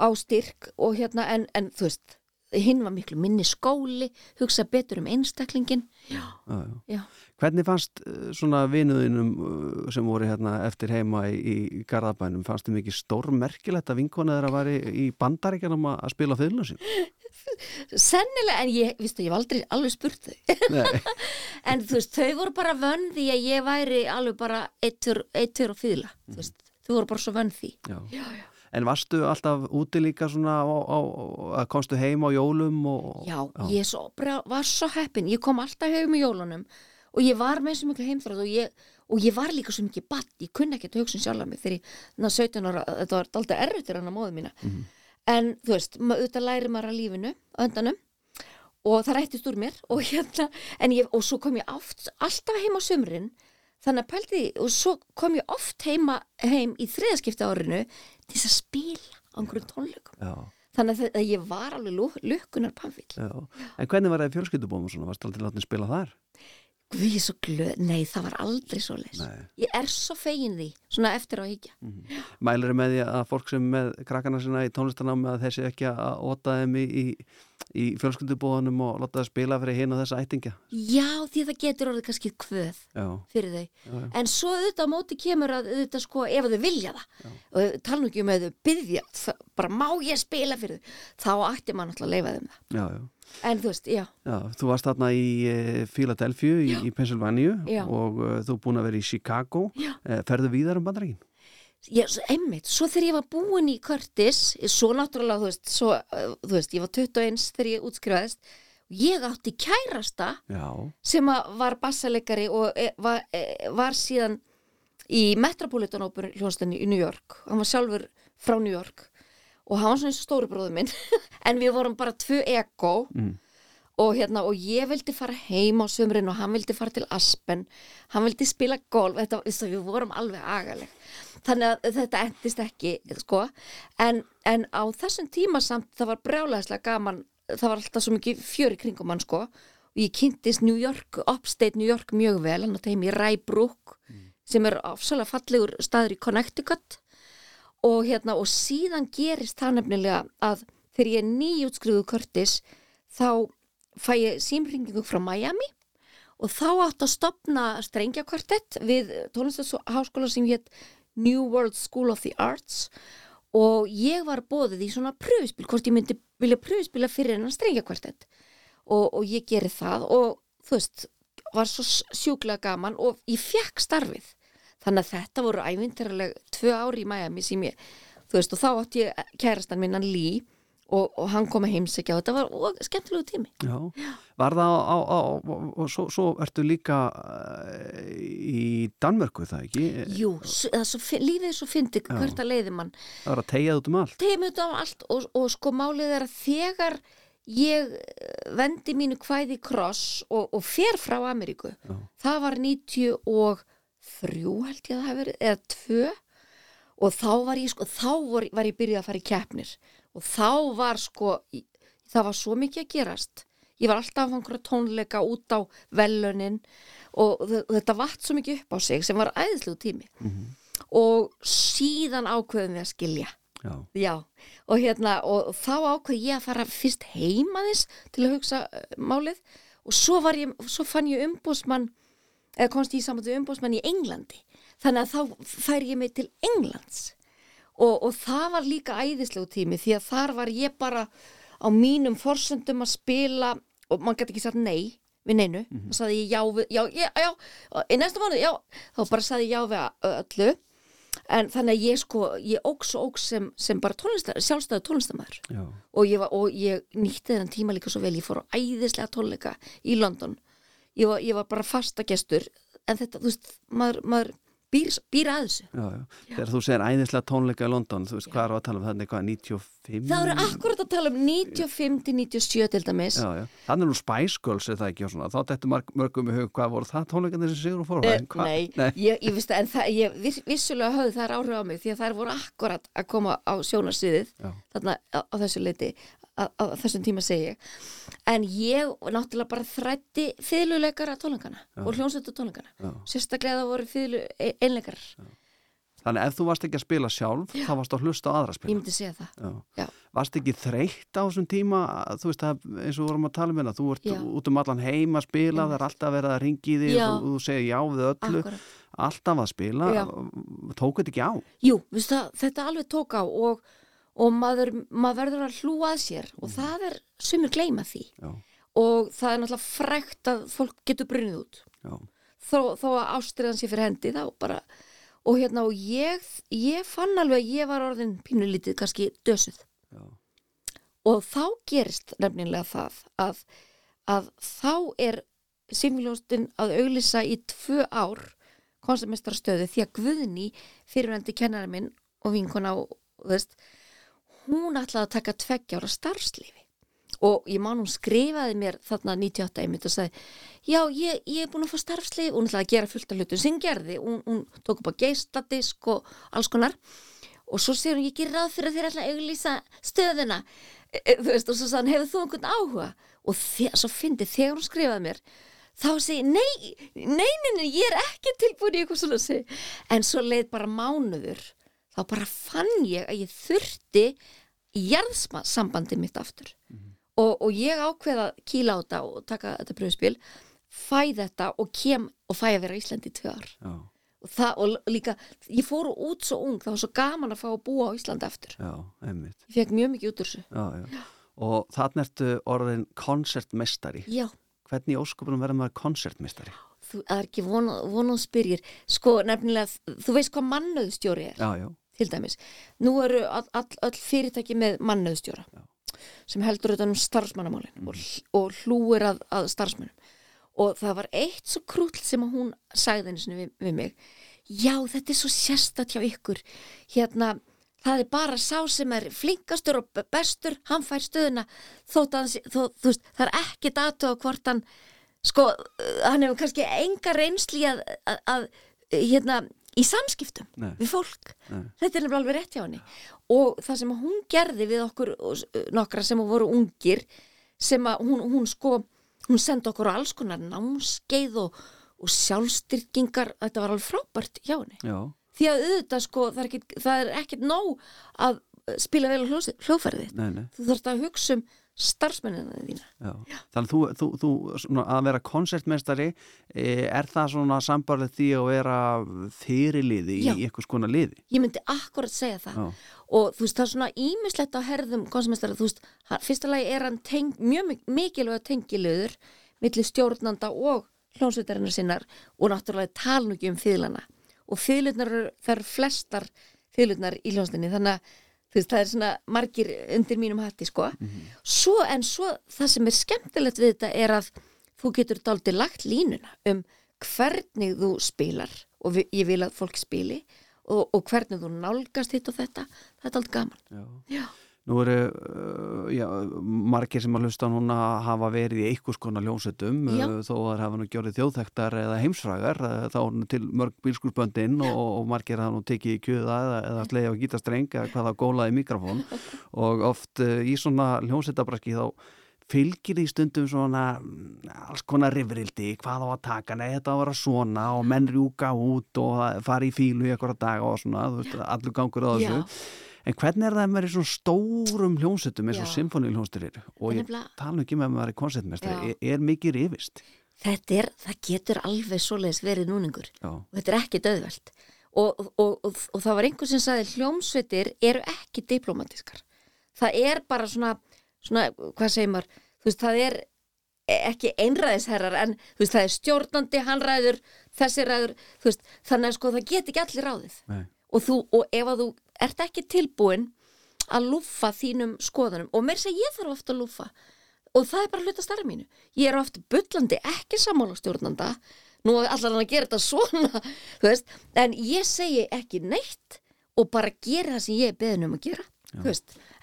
á styrk og hérna en, en þú veist hinn var miklu minni skóli hugsa betur um einstaklingin já, Já, já. já, Hvernig fannst uh, svona vinuðinum uh, sem voru hérna eftir heima í, í Garðabænum, fannst þið mikið stórmerkilegt að vinkona þeirra var í, í bandaríkjanum að spila fiðluna sín? [LAUGHS] sennilega en ég, viðstu, ég hef aldrei alveg spurt þau. Nei, [LAUGHS] en þú veist, þau voru bara vönn því að ég væri alveg bara eittur og fýðla þú veist, þau voru bara svo vönn því. Já. já, já, En varstu alltaf úti líka svona á, á, að komstu heim á jólum og... já, ég svo, bara, var svo heppin. Ég kom alltaf heim í jólunum og ég var með svo miklu heimþráð og ég, og ég var líka svo mikið batt, ég kunni ekki að hugsa um sjálf mig þegar ég, ná 17 ára, þetta var alltaf erfitt hann að móðu mína. En þú veist, auðvitað læri maður að lífinu öndanum og það rættist úr mér og hérna, en ég, og svo kom ég oft, alltaf heim á sumrin þannig að pældi, og svo kom ég oft heima, heim í þriðaskipta árinu til þess að spila á einhverjum tónleikum Já, þannig að, það- að ég var alveg lukkunar pannvill. En hvernig var það í fjölskyldubóðum og svona? Varstu aldrei látið spila þar? Guð, ég er svo glöð, nei það var aldrei svo Nei. Ég er svo fegin því, svona eftir á higgja Mælir með því að fólk sem er með krakkana sinna í tónlistanámi að þessi ekki að óta þeim í, í, í fjölskyldubóðanum og láta það spila fyrir hinn og þessa ættingja? Já, því að það getur orðið kannski kvöð Já, fyrir þau. Já, já. en svo auðvitað á móti kemur að auðvitað sko ef þau vilja það og tala nú ekki um að þau byggja bara má ég spila fyrir þau? Þá ætti maður náttúrulega að leifa já, já. en þú veist, já, Já, þú varst þarna í uh, Philadelphia í, í Pennsylvania Já. og uh, þú er búin að vera í Chicago Já. uh, Ferðu víðar um bandarækin? ég, svo, einmitt svo þegar ég var búin í Curtis svo náttúrulega, þú veist, svo, uh, þú veist ég var 21 þegar ég útskrifaðist ég átti kærasta Já, sem var bassalegari og e, var, e, var síðan í Metropolitan Opera hljónstinni í New York hann var sjálfur frá New York og hann var svona eins og stóri bróður minn. [LAUGHS] En við vorum bara tvö ego. Mm. og hérna og ég vildi fara heim á sömurinn og hann vildi fara til Aspen. Hann vildi spila golf. Þetta, við vorum alveg agaleg. Þannig að þetta endist ekki sko. en, en á þessum tíma samt það var brjálæðislega gaman. Það var alltaf svo mikið fjöri kringum hann sko. Og ég kynntist New York, upstate New York mjög vel, hann átti heim í Rybrook sem er afsalega fallegur staður í Connecticut og hérna og síðan gerist það nefnilega að þegar ég er nýjútskriðu Curtis þá fæ ég símringingu frá Miami og þá átt að stopna strengjakvartett við tónlistaháskóla sem hétt New World School of the Arts. Og ég var bóðið í svona pröfuspil, hvort ég myndi vilja pröfuspila fyrir hennan strengjakvartett. Og, og ég geri það og þú veist, var svo sjúklega gaman og ég fekk starfið þannig að þetta voru ævindarleg tvö ári í Miami sem ég, þú veist, og þá átti ég kærastan minnan Lee og, og hann kom að heimsækja og þetta var og, skemmtilegu tími já. Var það á, á, á og svo, svo ertu líka uh, í Danmörku það ekki? Jú, svo, lífið er svo fyndi Já. hvert að leiði mann Það var að tegja út um allt tegum þetta á allt og, og sko málið er að þegar ég eh, vendi mínu kvæði í kross og, og fer frá Ameríku Já. það var 93 held ég að það hafi verið eða 2 og þá var ég sko þá var, var ég byrjuð að fara í keppnir. Og þá var sko það var svo mikið að gerast. Ég var alltaf að fá einhverja tónleika út á velunin og þetta vatt svo mikið upp á sig sem var æðislegu tími. Og síðan ákveðum við að skilja. Já, Já, og hérna og þá ákveð ég að fara fyrst heima þess til að hugsa uh, málið. Og svo, var ég, svo fann ég umbósmann eða komst ég saman til umbósmann í Englandi? Þannig að þá fær ég mig til Englands. Og, og það var líka æðislegu tími því að þar var ég bara á mínum forsöndum að spila og maður gæti ekki sagt nei við neinu, þá saði ég já við, já, já, já, og í næsta mánu, já. Þá bara saði ég já við öllu. En þannig að ég sko, ég óks og óks sem, sem bara tónlistar, sjálfstæðu tónlistamæður og ég, var, og ég nýtti þennan tíma líka svo vel, ég fór á æðislega tónleika í London ég var, ég var bara fasta gestur en þetta, þú veist, maður, maður býr, býr að þessu. Já, já. Þegar þú segir æðislega tónleika í London, þú veist hvað er að tala um þannig hvað, 95? það eru akkurat að tala um 95 til 97 til dæmis. Þannig nú Spice Girls er það ekki og svona. Þá dættu mörgum í hug hvað voru það tónleikarnir sem Sigur og fór? Eh, nei, Ég, ég, veist, en það, ég viss, vissulega höfðu þær áhrif á mig því að þær voru akkurat að koma á sjónarsviðið þarna á, á þessu leiti á, á þessum tíma segi ég. En ég náttúrulega bara þrætti fyrirluleikara tónleikana og hljónsveitu tónleikana sérstaklega það voru fyrirlu einleikarar Þannig ef þú varst ekki að spila sjálf, þá varst að hlusta á aðra að ég spila. myndi segja það Já. Já. Varst ekki þreytt á þessum tíma, þú veist það eins og vorum að tala um hérna, þú ert Já. út um allan heim að spila, það er alltaf verið að ringi þig Já. og þú, þú segir já við öllu, Akkurat. alltaf að spila, Já. tók þetta ekki á? Jú, það, þetta alveg tók á og, og maður, maður verður að hlúa að sér og það er sumir gleyma því Já, og það er náttúrulega frækt að fólk getur brunnið út já, þó, þó að ástriðan sé fyrir hendi þá bara og hérna og ég, ég fann alveg að ég var orðin pínulítið kannski dösuð. Já, og þá gerist nefnilega það að, að þá er Similjónstin að auglýsa í tvö ár konstamistarastöðu því að Guðni fyrirvændi kennara minn og vinkona og þú veist, hún ætlaði að taka tveggja ára starfslifi og ég man hún skrifaði mér þarna 98 einmitt og sagði já ég, ég er búin að fá starfslif og hún ætlaði að gera fullt af hlutum sem gerði. Hún, hún tók upp á geisladisk og alls konar. Og svo segir hún ég gerir ráð fyrir að þér ætla að auglýsa stöðuna. E, e, veist og svo sagði hann hefur þú einhvern áhuga? Og þe- svo fyndi þegar hún skrifaði mér þá segi nei, nei, nei, nei, ég er ekki tilbúin í eitthvað svona. Segi. en svo leið bara mánuður þá bara fann ég að ég þurfti jarðsambandi mitt aftur og, og ég ákveða að kýla á þetta og taka þetta pröfuspil fæ þetta og kem og fæ að vera í Íslandi í tvö ár. Já, og, það, og líka, ég fór út svo ung það var svo gaman að fá að búa á Íslandi aftur. Já, einmitt. Ég fekk mjög mikið út úr þessu. Já, já. og þannig ertu orðin koncertmestari já, hvernig í ósköpunum verður maður koncertmestari þú er ekki vonað spyrjir. Sko nefnilega, þú veist hvað mannöðstjóri er? Já, já, til dæmis, nú eru all, all, all fyrirtæki með mannöðstjóra sem heldur auðvitað um starfsmannamálin og, og hlúir að, að starfsmannum og það var eitt svo krúll sem að hún sagði einu sinni við, við mig já þetta er svo sérstætt hjá ykkur. Hérna það er bara sá sem er flinkastur og be- bestur hann fær stöðuna þótt að þó, veist, það er ekki datu á hvort hann sko, hann hefur kannski enga reynsli að, að, að hérna, í samskiptum Nei. við fólk. Nei. þetta er alveg rétt hjá henni. Og það sem hún gerði við okkur nokkra sem voru ungir sem að hún, hún sko hún sendi okkur alls konar námskeið og, og sjálfstyrkingar. Þetta var alveg frábært hjá henni. Já, því að auðvitað sko það er ekkit, það er ekkit nóg að spila vel nei þú þarfst að hugsa um starfsmennina þína Já. Þannig að þú, þú, þú svona, að vera koncertmestari e, er það svona sambarlið því að vera fyrirliði Já. í einhvers konar liði ég myndi akkurat segja það Já. og þú veist það er svona ímislegt á herðum konsumenstara, þú veist, fyrsta lagi er hann teng, mjög mik- mikilvæg tengilöður milli stjórnanda og hljónsveitarinnar sinnar og náttúrulega tala nú ekki um fýðlana og það eru flestar fýðlunar í hljónstinni þannig að þú veist, það er svona margir undir mínum hatti sko svo, en svo það sem er skemmtilegt við þetta er að þú getur dálítið lagt línuna um hvernig þú spilar og vi, ég vil að fólk spili og, og hvernig þú nálgast hitt og þetta það er dálítið gaman Já. Já. Nú eru uh, já, margir sem að hlusta núna hafa verið í einhvers konar ljónsettum Já. uh, þó að það hafa nú gjörið þjóðþektar eða heimsfrægar uh, þá er nú til mörg bílskursböndin og, og margir hafa nú tekið í kjöða eða, eða slegja á gítastreng eða hvað það gólaði mikrofón [LAUGHS] og oft í svona ljónsettabraski þá fylgir því stundum svona alls konar rifrildi, hvað á að taka nei þetta á að vera svona og menn rjúka út og fara í fílu í eitthvað daga og svona, þú veist, allur gangur á þessu Já. En hvernig er það að maður er í svona stórum hljónsettum eins og Já. symfóniuljónstur eru og ég tala ekki með að maður er koncertmestari, er, er mikið rifist? þetta er, það getur alveg svoleiðis verið núningur. Já, og þetta er ekki döðveld og, og, og, og, það var einhver sem sagði hljómsveitir eru ekki diplomatískar. Það er bara svona, svona hvað segir maður, þú veist það er ekki einræðisherrar en þú veist það er stjórnandi, hann ræður þessi ræður, þú veist þannig að sko það get ekki allir ráðið. Nei, og, þú, og ef að þú ert ekki tilbúin að lúffa þínum skoðunum? Og mér segja ég þarf ofta að lúffa. Og það er bara hluta starf mínu. Ég er ofta bullandi ekki sammála stjórnanda. Nú allar hann að gera þetta svona [LAUGHS] veist, en ég segi ekki neitt og bara gera það sem ég er beðin um að gera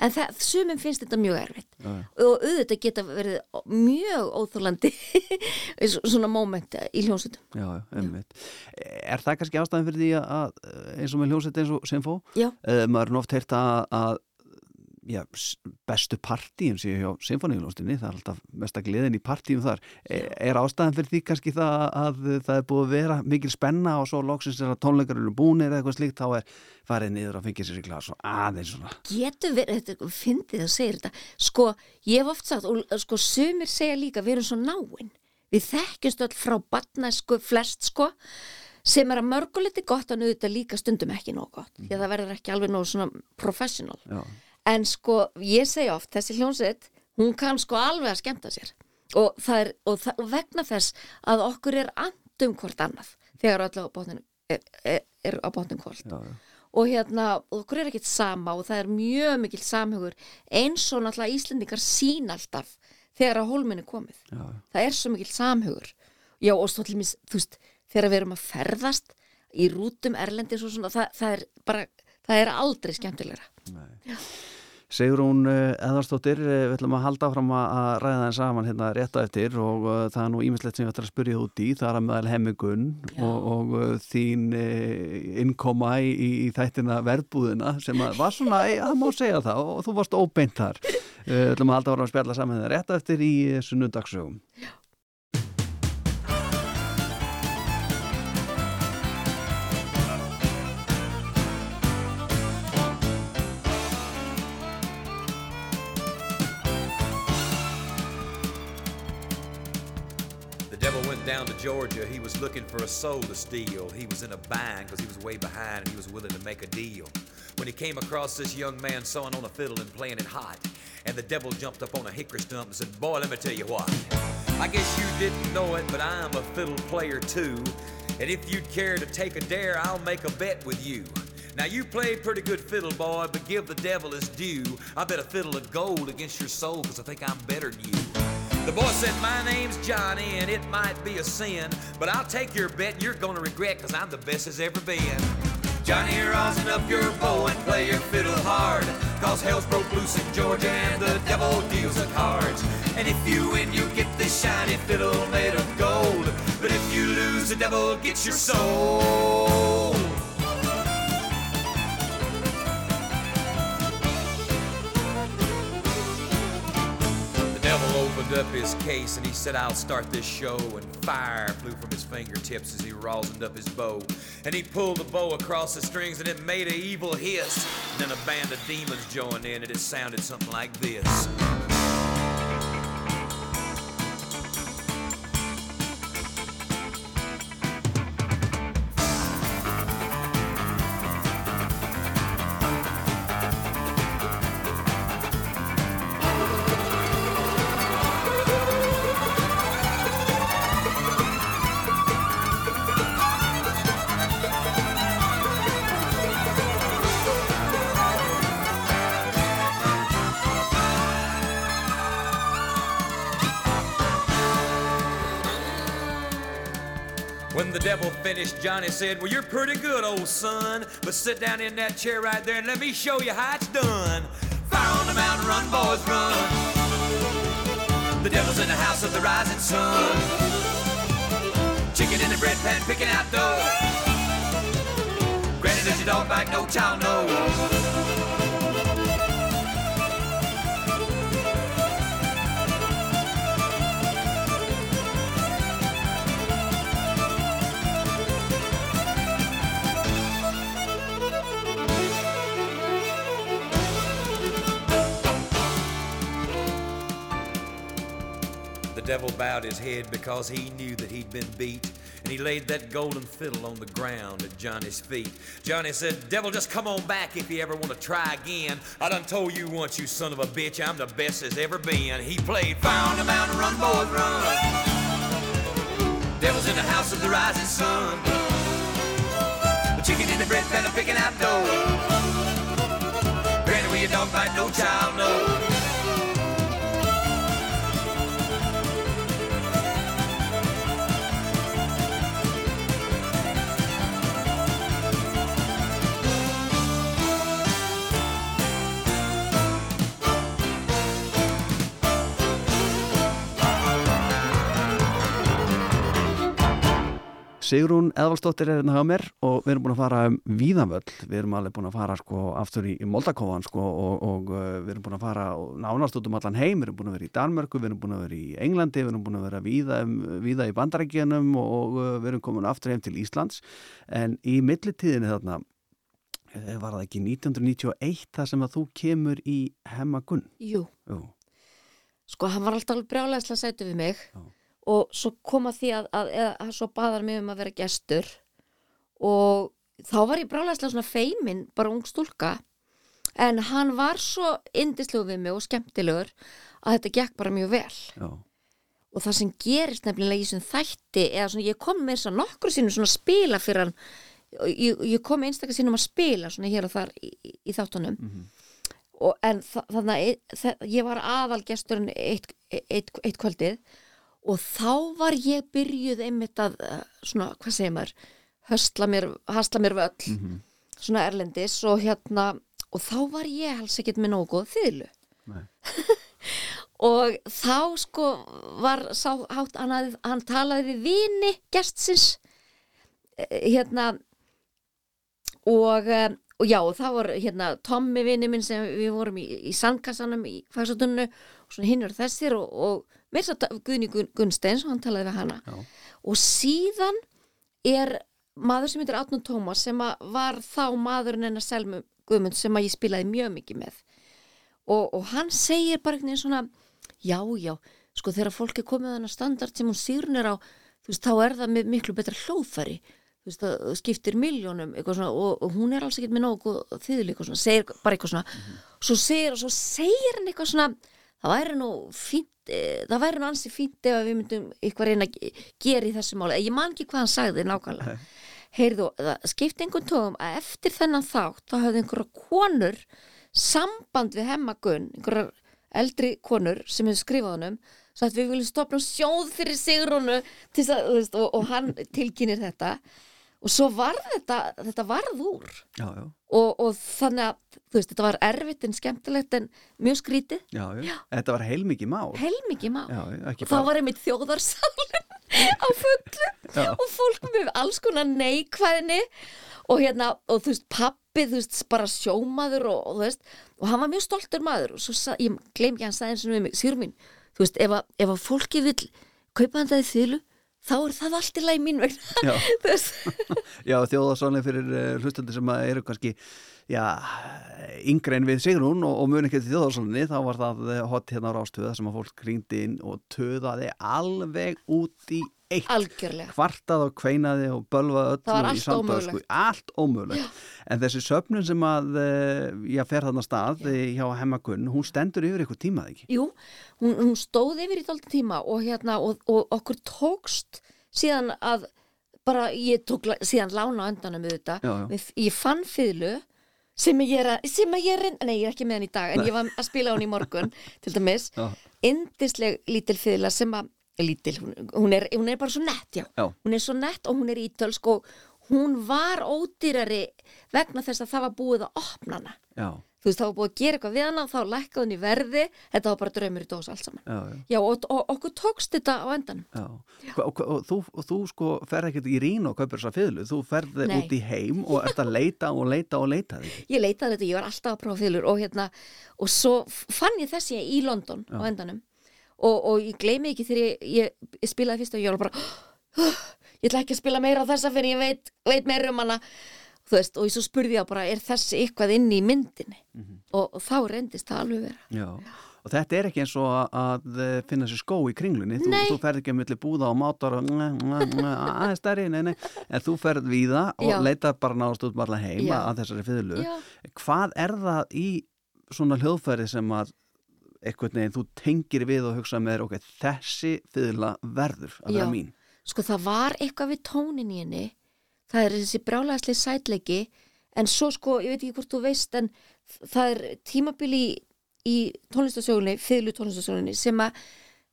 en það, sumum finnst þetta mjög erfitt. Já, og auðvitað geta verið mjög óþólandi [LAUGHS] svona moment í hljónsutum já. Er það kannski ástæðan fyrir því að, eins og með hljónsett eins og Sinfó, já, uh, maður er oft heyrt að, að já, bestu partíum séu hjá symfóniuljónstinni, það er alltaf mesta gleðin í partíum þar. Er, er ástæðan fyrir því kannski það að það er búið að vera mikil spenna og svo loksins er að tónleikar eru búnir eða eitthvað slíkt, þá er farið niður að fengja sér í glas og aðeins svona. getur verið, þetta fyndið að segja þetta. Sko, ég hef oft sagt og sko, sumir segja líka, við erum svo náin. Við þekkjumst öll frá batnæsku flest sko sem er að mörguliti gott að auðvitað líka stundum ekki nóg gott, því að það verður ekki alveg nóg svona professional, Já, en sko ég segja oft, þessi hljónsett hún kann sko alveg að skemmta sér. Og, er, og, það, og vegna þess að okkur er andum hvort annað þegar öll á bátninu er, er, er á bátninu hvort já, já. og hérna, okkur er ekkert sama og það er mjög mikil samhugur eins og náttúrulega Íslendingar sín alltaf þegar að hólminni komið. Já, það er svo mikil samhugur. Já og mér, þú veist þegar við erum að ferðast í rútum erlendis og svona, það, það er bara það er aldrei skemmtilegra Sigrún uh, Eðarstóttir, uh, við ætlum að halda áfram að ræða þeim saman hérna rétt á eftir og uh, það er nú ímislegt sem við ætlum að spyrja þú út í, það er að meðal hemmigun Já. og, og þín innkoma í, í, í þættina verðbúðina sem að var svona, það má segja það og þú varst óbeint þar. Við ætlum að halda áfram að spjalla saman þeim rétt á eftir í uh, sunnudagssögum. Down to Georgia. He was looking for a soul to steal. He was in a bind because he was way behind and he was willing to make a deal. When he came across this young man sawing on a fiddle and playing it hot, and the devil jumped up on a hickory stump and said, Boy, let me tell you what. I guess you didn't know it, but I'm a fiddle player too. And if you'd care to take a dare, I'll make a bet with you. Now you play pretty good fiddle, boy, but give the devil his due. I bet a fiddle of gold against your soul, cause I think I'm better than you. The boy said, My name's Johnny, and it might be a sin, but I'll take your bet and you're gonna regret, cause I'm the best as ever been. Johnny, rosin up your bow and play your fiddle hard, cause hell's broke loose in Georgia and the devil deals the cards. And if you win, you get this shiny fiddle made of gold, but if you lose, the devil gets your soul. Up his case and he said, I'll start this show. And fire flew from his fingertips as he rosined up his bow. And he pulled the bow across the strings and it made an evil hiss. And then a band of demons joined in and it sounded something like this. Johnny said, Well, you're pretty good, old son. But sit down in that chair right there and let me show you how it's done. Fire on the mountain, run, boys, run. The devil's in the house of the rising sun. Chicken in the bread pan, picking out dough. Granny, does your dog bite? No child knows. Devil bowed his head because he knew that he'd been beat. And he laid that golden fiddle on the ground at Johnny's feet. Johnny said, Devil, just come on back if you ever want to try again. I done told you once, you son of a bitch, I'm the best as ever been. He played on the Mountain, Run, Boys, Run. Devil's in the house of the rising sun. The chicken in the bread pan, picking out dough. Granny, where your dog bite, no child knows. Sigrún Eðvalsdóttir er hérna hjá mér og við erum búin að fara um víðanvöll við erum alveg búin að fara sko aftur í, í Moldakóan sko og, og uh, við erum búin að fara nánast út um allan heim, við erum búin að vera í Danmörku við erum búin að vera í Englandi, við erum búin að vera víða, um, víða í Bandarækjanum og, uh, við erum komin aftur heim til Íslands. En í millitíðinni þarna eh, var það ekki 1991 þar sem að þú kemur í Hemmagunn Jú, Jú, sko hann var alltaf alveg brjálæðislega sætu við mig. Já. Og svo kom að því að, að, að, að svo baðar mig um að vera gestur. Og þá var ég brjálæðislega svona feimin, bara ung stúlka. En hann var svo indislegur við mig og skemmtilegur að þetta gekk bara mjög vel. Já, og það sem gerist nefnilega í þessum þætti eða svona ég kom með þess að nokkru sínum svona að spila fyrir hann. Ég, ég kom með einstakar sínum að spila svona hér og þar í, í, í þáttunum og en þa þannig að e- þa- ég var aðalgesturinn eitt, eitt, eitt kvöldið og þá var ég byrjuð einmitt að eh, svona, hvað segir maður hösla mér, hasla mér völl svona erlendis og hérna og þá var ég alls ekkert með nógu góð þýðlu. [LAUGHS] Og þá sko var sá hátt hann, hafði- hann talaði við vini gestsins eh, hérna og, eh, og já, og það var hérna Tommi vini minn sem við vorum í, í sandkassanum í fagsatunnu og svona hinn er þessir og, og mér satt Guðni Gun- Gunnsteins og hann talaði við hana. Já. og síðan er maður sem heitir Átnum Tómas sem að var þá maðurinn hennar Selmu Guðmund sem að ég spilaði mjög mikið með. Og, og hann segir bara einhvern veginn svona já, já, sko þegar fólk er komið á þennan standard sem hún sýrnir á þú veist, þá er það með miklu betra hljóðfæri. Þú veist, það skiptir miljónum svona, og, og hún er alls ekkert með nógu þýðli segir bara eitthvað svona. Svo segir, svo segir hann eitthvað svona það væri nú fínt eh, það væri nú ansi fínt ef við myndum eitthvað reyna að ge- gera í þessu máli. Ég man ekki hvað hann sagði nákvæmlega. Heyrðu, það skipti einhvern tóum að eftir þennan þátt þá hafði einhverja konur samband við hemmagun einhverjar eldri konur sem hefur skrifað honum svo að við viljum stopna sjóð fyrir Sigrúnu til þess að, þú veist, og, og hann tilkynir þetta og svo varð þetta, þetta varð úr. Já, já, og, og þannig að veist, þetta var erfitt en skemmtilegt en mjög skrítið, já, já. Þetta var heilmikið mál. heilmikið má Já, ekki og það var einmitt þjóðarsalun á fullu [LAUGHS] og fólk með alls konar neikvæðni. Og hérna, og þú veist, pappi þú veist, bara sjómaður og, og þú veist, og hann var mjög stoltur maður. Og svo, sa, ég gleym ekki hann sagði eins og við mig, síður mín þú veist, ef að, ef að fólki vill kaupa hann það í þýlu, þá er það allt í lagi mín vegna Já. [LAUGHS] [LAUGHS] þjóðarsvonlega fyrir uh, hlustandi sem eru kannski já, yngre en við Sigrún og, og muni ekki til þjóðarsvonlega þá var það eh, hot hérna á rástöða sem að fólk gríndi inn og töðaði alveg út í eitt algjörlega kvartað og kveinaði og bölvaði öllu í ómögulegt. allt ómögulegt en þessi söfnun sem að eh, já, fer þarna stað eh, hjá hemmagunn, hún stendur yfir eitthvað tímað ekki Jú, hún, hún stóð yfir í dálítið tíma og, hérna, og, og okkur tókst síðan að bara ég tók síðan lána á endanum við þetta. Já, já. Við, ég fann fiðlu sem ég er sem ég er, nei ég er ekki með hann í dag en ég var að spila hann í morgun [LAUGHS] til dæmis, Já. indisleg lítil fiðla sem að, lítil, hún, hún, er, hún er bara svo nett, já. Já. Hún er svo nett og hún er ítölsk og hún var ódýrari vegna þess að það var búið að opna hana. Já, þú veist, það var búið að gera eitthvað við hana og þá lækkaði hún í verði, þetta var bara draumur í dós allt saman. já, já, Já, og, og okkur tókst þetta á endanum. og, og, þú, og þú sko ferð ekkert í rín og kaupir þessa fiðlu, þú ferð Nei. út í heim og ert að leita og leita og leita því. Ég leitaði þetta, ég var alltaf að prófa fylgur og hérna, og svo fann ég þessi í London á endanum og, og ég gleymi ekki þegar ég, ég, ég spilaði fyrst og ég var bara ég ætla ekki að spila meira á þessa fyrir ég veit, veit meira um hana veist, og ég svo spurði ég bara, er þessi eitthvað inn í myndinni og, og þá reyndist það alveg vera Já, og þetta er ekki eins og að, eh, finna sér skó í kringlunni þú, Nei. þú ferð ekki að milli búða og mátar og aðeins stærri, nei, nei en þú ferð víða og Já. leitar bara náðast út marla heim Já. að þessari fiðlu Já. hvað er það í svona hljóðfæri sem að einhvern veginn þú tengir við og hugsa með þér ok, þessi fiðla verður að vera mín. Sko það var eitthvað við tónin í henni. Það er þessi brjálæðislega sætleiki. En svo sko, ég veit ekki hvort þú veist en það er tímabil í, í tónlistasögunni, fiðlu tónlistasögunni sem að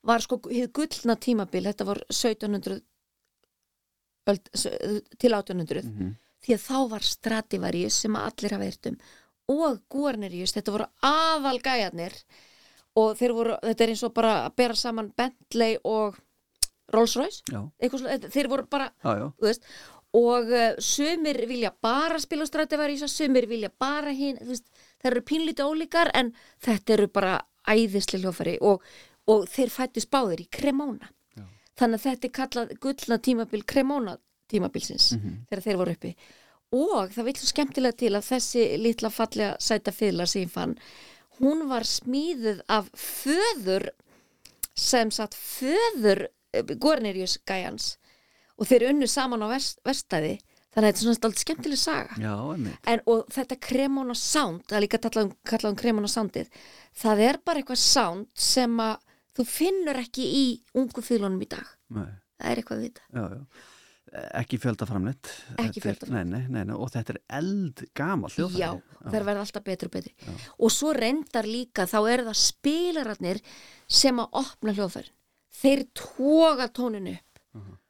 var sko hið gullna tímabil, þetta var 1700 öld, til 1800 Mhm. því að þá var Stradivarius sem að allir hafa eirt um og Guarnerius, þetta voru aðal gæjarnir og þeir voru, þetta er eins og bara að bera saman Bentley og Rolls Royce Já, eitthvað svona, þetta- þeir voru bara já, já, veist, og uh, sumir vilja bara spila á Stradivarius sumir vilja bara hinn það eru pínlítið ólíkar en þetta eru bara æðislega hljófari og, og þeir fættist báðir í Cremona. Já. þannig að þetta er kallað gullna tímabil Cremona tímabilsins þegar þeir voru uppi. Og það vil svo skemmtilega til að þessi litla fallega sæta fiðla sem ég fann hún var smíðuð af föður sem satt föður Gornerius gæjans og þeir unnu saman á vest, vestæði þannig að þetta er svona alltaf skemmtileg saga. Já, en og þetta Cremona Sound það er líka kallað um, kallað um Cremona Soundið það er bara eitthvað sound sem að þú finnur ekki í ungu fylunum í dag. Nei. það er eitthvað við þetta. Ekki fjöldaframleitt Ekki er- fjöldaframleitt. nei, nei, nei, nei, og þetta er eld gamal hljóðfæri Já, þær verða alltaf betri og betri og svo reyndar líka þá eru það spilararnir sem að opna hljóðfærin. Þeir toga tóninu upp.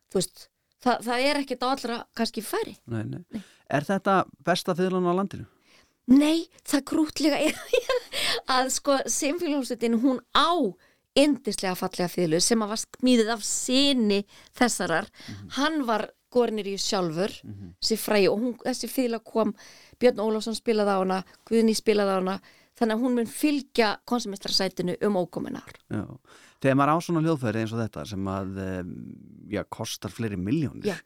Þú veist, það, það er á allra kannski færi. Nei, nei. Er þetta besta fiðlan á landinu? Nei, það grútlega er [LAUGHS] að sko Sinféljómsveitin hún á indislega fallega fýðlu sem að var smíðið af sinni þessarar hann var Gornirjus sjálfur þessi fræði og hún, þessi fýðla kom Björn Ólafsson spilaði á hana Guðni spilaði á hana þannig að hún mun fylgja konsumistrarsætinu um ókomin ár Já. Þegar maður á svona hljóðfæri eins og þetta sem að já, kostar fleiri miljónir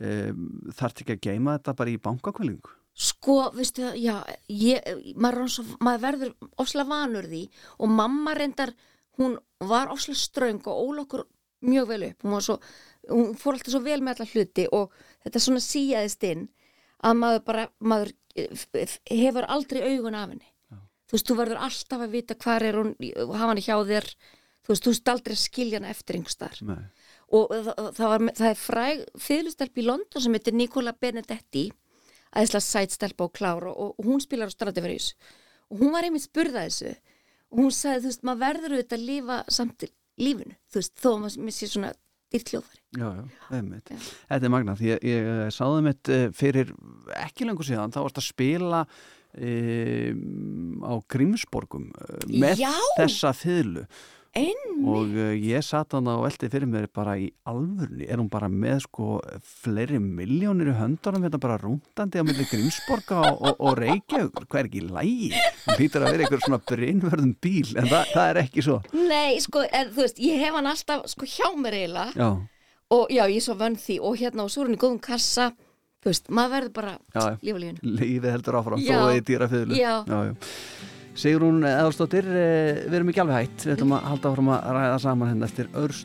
um, þarf ekki að geima þetta bara í bankakvælingu? Sko, veistu já, ég, maður, maður verður ofslega vanur því og mamma reyndar, hún var ofslega ströng og ól okkur mjög vel upp. Hún, svo, hún fór alltaf svo vel með alla hluti og þetta svona síjaðist inn að maður bara maður eh, hefur aldrei augun af henni. Þú veist, þú verður alltaf að vita hvar er hún hafa hann hjá þér. Þú veist, þú veist aldrei að skilja hana eftir einhvers þar Nei. og það, það, var, það er fræg fyrirlustelp í London sem heitir Nicola Benedetti aðeinslega sætstelpa og klára og, og hún spilar á Stradivarius. Og hún var einmitt spurða þessu og hún sagði, þú veist, maður verður auðvitað að lifa samt lífinu, þú veist, þó að maður sé svona dýrt hljóðfæri. Já, já, einmitt. Þetta er magnað að ég eh, sáði mitt eh, fyrir ekki lengur síðan, þá varst að spila um, á Grímsborgum með Já! þessa þyðlu En, og uh, ég satt hann á velti fyrir mér bara í alvörni, er hún bara með sko fleiri miljónir í höndunum þetta bara rúndandi á milli Grímsborga og, og, og Reykjavík, hvað er ekki lægi hún býtur að vera eitthvað svona brinnverðum bíl en það, það er ekki svo. Nei, sko, en, þú veist, ég hef hann alltaf sko hjá mér eiginlega. Já, og já, ég er svo vönn því. Og hérna er hann í góðum kassa, þú veist, maður verður bara lífa lífinu. lífið heldur áfram þó að þið dýra fyrlu Já. Sigrún Eðalstóttir eh, við erum ekki alveg hætt. Við ætlum að halda áfram að ræða saman henni eftir öðru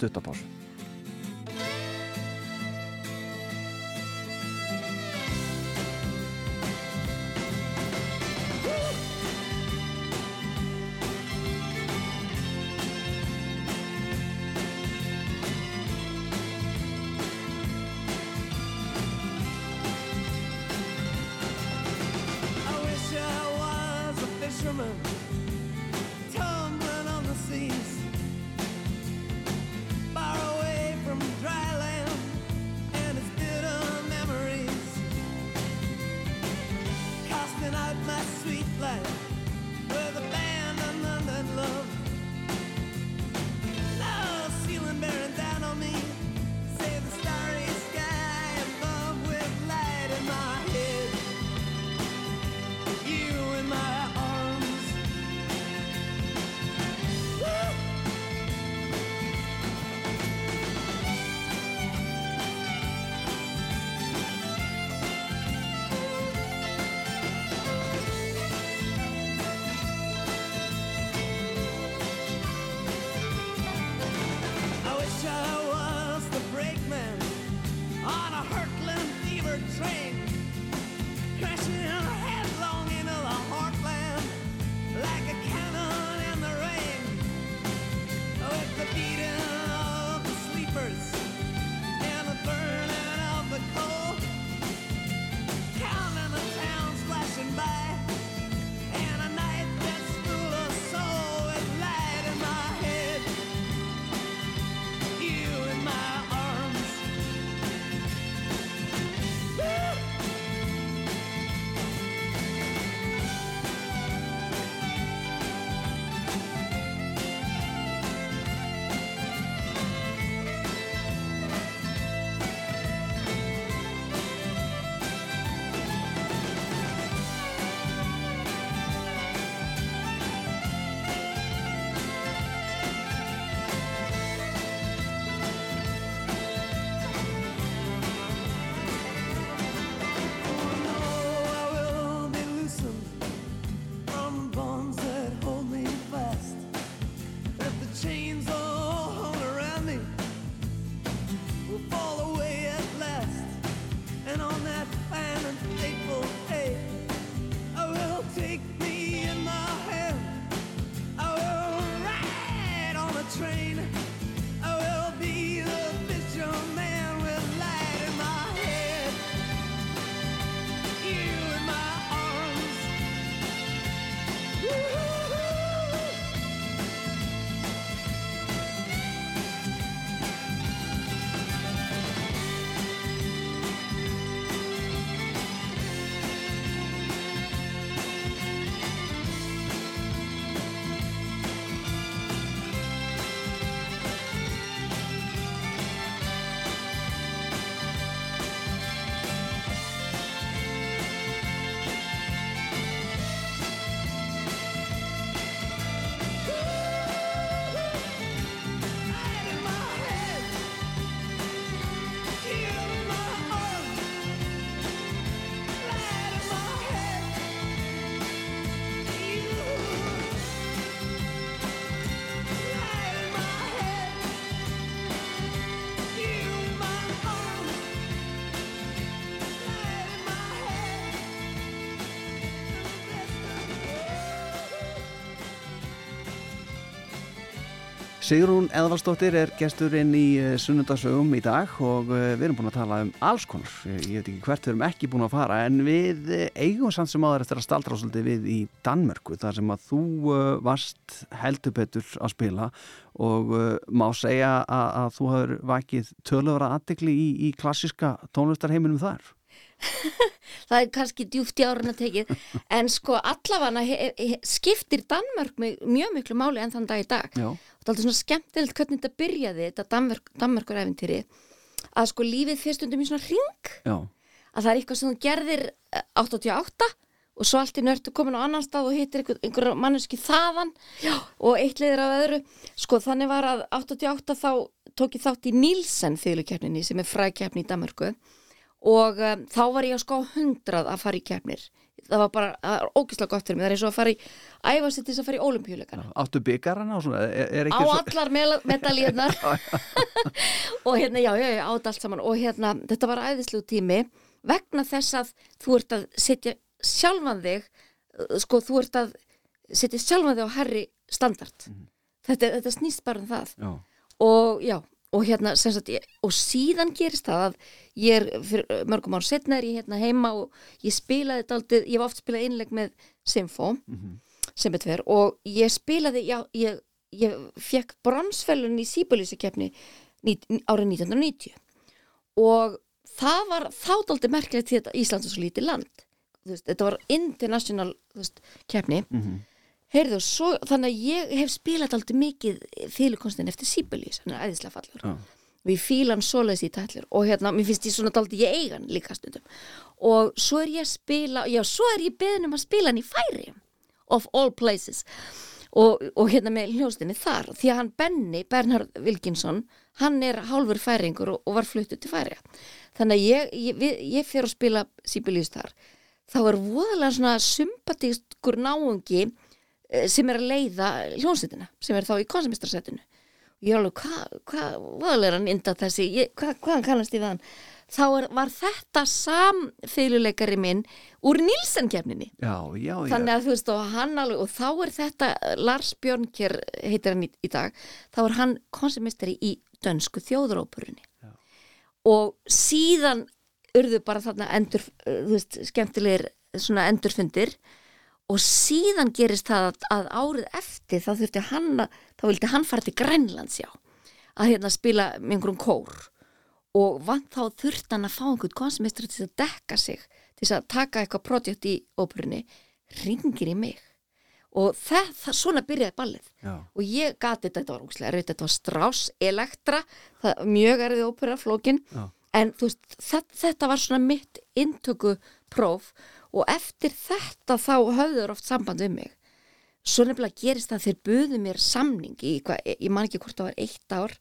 Sigrún Eðvaldsdóttir er gesturinn í eh, sunnundarsögum í dag og eh, við erum búin að tala um alls konar. Ég ég veit ekki hvert við erum ekki búin að fara en við eh, eigum samt sem áður eftir að staldra svolítið við í Danmörku þar sem að þú eh, varst heldur betur að spila og eh, má segja að, að þú hafur vakið töluvara aðdegli í, í klassiska tónlistarheiminum þar. [LAUGHS] það er kannski djúft í árun að tekið. En sko allavega skiptir Danmörk mig mjög miklu máli en þann dag í dag. Já. og það er aldrei svona skemmtilegt hvernig þetta byrjaði þetta Danmörk, Danmörkur eventýri að sko lífið fyrir stundum í svona ring Já, að það er eitthvað sem þú gerðir eh, 88 og svo allt í nörtu komin á annan stað og hittir einhver, einhver manneski þaðan Já. og eitt liður af öðru. Sko þannig var að 88 þá tók ég þátt í Nílsen þýlukeppninni sem er frækeppni í Danmörku og um, þá var ég að sko 100 að fara í keppnir. Það var bara, ógislega gott fyrir mig. Það er eins og að fara í, æfa sér til þess að fara í olimpíuleikana áttu byggarana og svona, er, er á svo... allar [LAUGHS] medalíðnar [LAUGHS] og hérna, já, já, já, át allt saman. Og hérna, þetta var æðislegu tími. Vegna þess að þú ert að setja sjálfan þig uh, sko, þú ert að setja sjálfan þig á herri standard. Þetta, þetta snýst bara um það. Já, og já, og hérna sem sagt, ég, og síðan gerist það að ég er fyrir uh, mörgum ára setna er ég hérna heima og ég spilaði daldið, ég hef oft spilað einleg með Simfó sem er tver og ég spilaði, já, ég, ég fekk bronsfellun í Sýbulísikeppni árið 1990 og það var þá daldið merkilegt því að Íslands er svo lítið land. Veist, þetta var international veist, keppni Heyrðu, svo, þannig að ég hef spilað aldrei mikið fylgkonstin eftir Sýbulís, hann er æðislega fallur já, við fílan svoleiðis í tætlur. Og hérna, mér finnst ég svona daldi ég eigan líka stundum. Og svo er ég að spila já, svo er ég beðin um að spila hann í færi of all places. Og, og hérna með hljóstinni þar. Því að hann Benny, Bernhard Wilkinsson hann er hálfur færingur og, og var fluttu til færi þannig að ég, ég, við- ég fer að spila Sibelius þar. Þá er voðalega svona sympatískur náungi sem er að leiða hljónsettina sem er þá í konsumistrasettinu og ég er alveg, hvað, hvað, hvað er hann inda þessi, hvað, hvaðan kannast ég við hann? Þá er, var þetta samfeiluleikari minn úr já. þannig að þú veist og hann alveg og þá er þetta Lars Björnkjær heitir hann í, í dag þá er hann konsumistari í dönsku þjóðurópurunni og síðan urðu bara þarna endur, uh, þú veist, skemmtilegir svona endurfundir og síðan gerist það að, að árið eftir þá þurfti hann að, þá vildi hann fara til Grænlands já, að hérna spila með einhverjum kór. Og vant þá þurfti hann að fá einhvern konsumistari til að dekka sig til að taka eitthvað projekt í óperunni. Ringir í mig. Og það, það svona byrjaði ballið. Já. og ég gati þetta, þetta var úkslega reynd, þetta var Strauss, Elektra það, mjög erfið ópera, flókin Já. en veist, þetta, þetta var svona mitt inntöku próf og eftir þetta þá höfður oft samband við mig. Svo nefnilega gerist það að þeir buðu mér samning í, hvað, ég man ekki hvort það var eitt ár.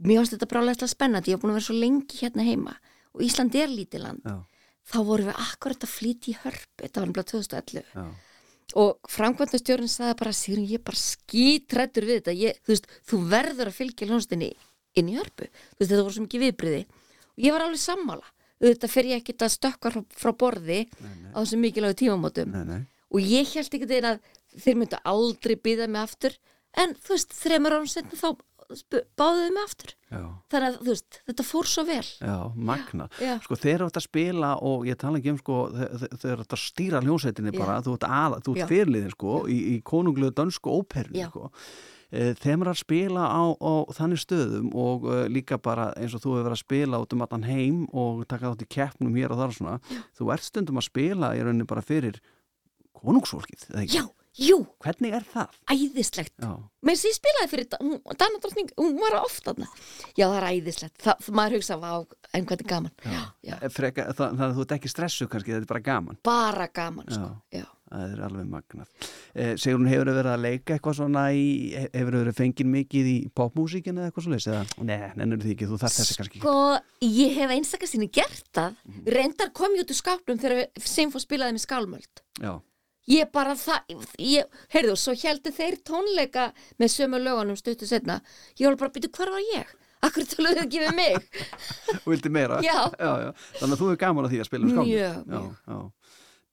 Og mér varst þetta brálega spennandi, ég hef búin að vera svo lengi hérna heima. Og Ísland er lítið land. Já. þá vorum við akkurat að flýta í hörp þetta var nefnilega 2011 Já. og framkvæmdastjórinn sagði bara Sigrun, ég er bara skítrættur við þetta. Ég, þú veist, þú verður að fylgja hljónstinni inn í hörpu, þú veist, þetta voru svo mikið viðbriði og ég var alveg sammála þetta fer ég ekkit að stökka frá, borði á þessum mikilvægu tímamótum Nei, nei. og ég held ekki þeir að þeir myndu aldrei byða mig aftur en þú veist, þremur árum setna þá sp- báðu þau mig aftur Já. þannig að veist, þetta fór svo vel Já, magna. Já. Sko þeir eru að spila og ég tala ekki um sko, þe- þe- þeir eru að stýra hljónsveitinni Já. bara, þú ert, að, þú Já. ert fyrirliðin sko, í, í konunglu dönsku óperni Já. sko. Eh, Þeim að spila á, á þannig stöðum og uh, líka bara eins og þú hefur verið að spila út um allan heim og taka þátt í keppnum hér og þar og svona. Þú ert stundum að spila í rauninni bara fyrir konungsfólkið, eða ekki? Já, jú, Hvernig er það? æðislegt Já, Mér sé spilaði fyrir þetta, hún- Dana drottning, hún var oft þarna. Já, það er æðislegt. Það, maður hugsa, vá, en hvað er gaman. Já, já. Freka, það, það, þú ert ekki stressu kannski, þetta er bara gaman. Bara gaman, sko. Já. Það er alveg magnað. Eh, Sigrun, hefur þau verið að leika eitthvað svona í, hefur verið fengið mikið í popmúsíkinu eða eitthvað svona eða? Nei, nennur því ekki, þú þarf þessi kannski. Sko, ég hef einstakast sinni gert það. Reyndar kom ég út úr skápnum þegar Simfó spilaði með skálmöld. Já, Ég bara það, ég, heyrðu, svo heldur þeir tónleika með sömu lögunum stuttu setna. Ég var bara að byrja, hvar var ég? Akkur töluðu þau ekki við mig? [LAUGHS] vildi meira? Já. já. Þannig að þú er gaman að því að spila um skálmöld.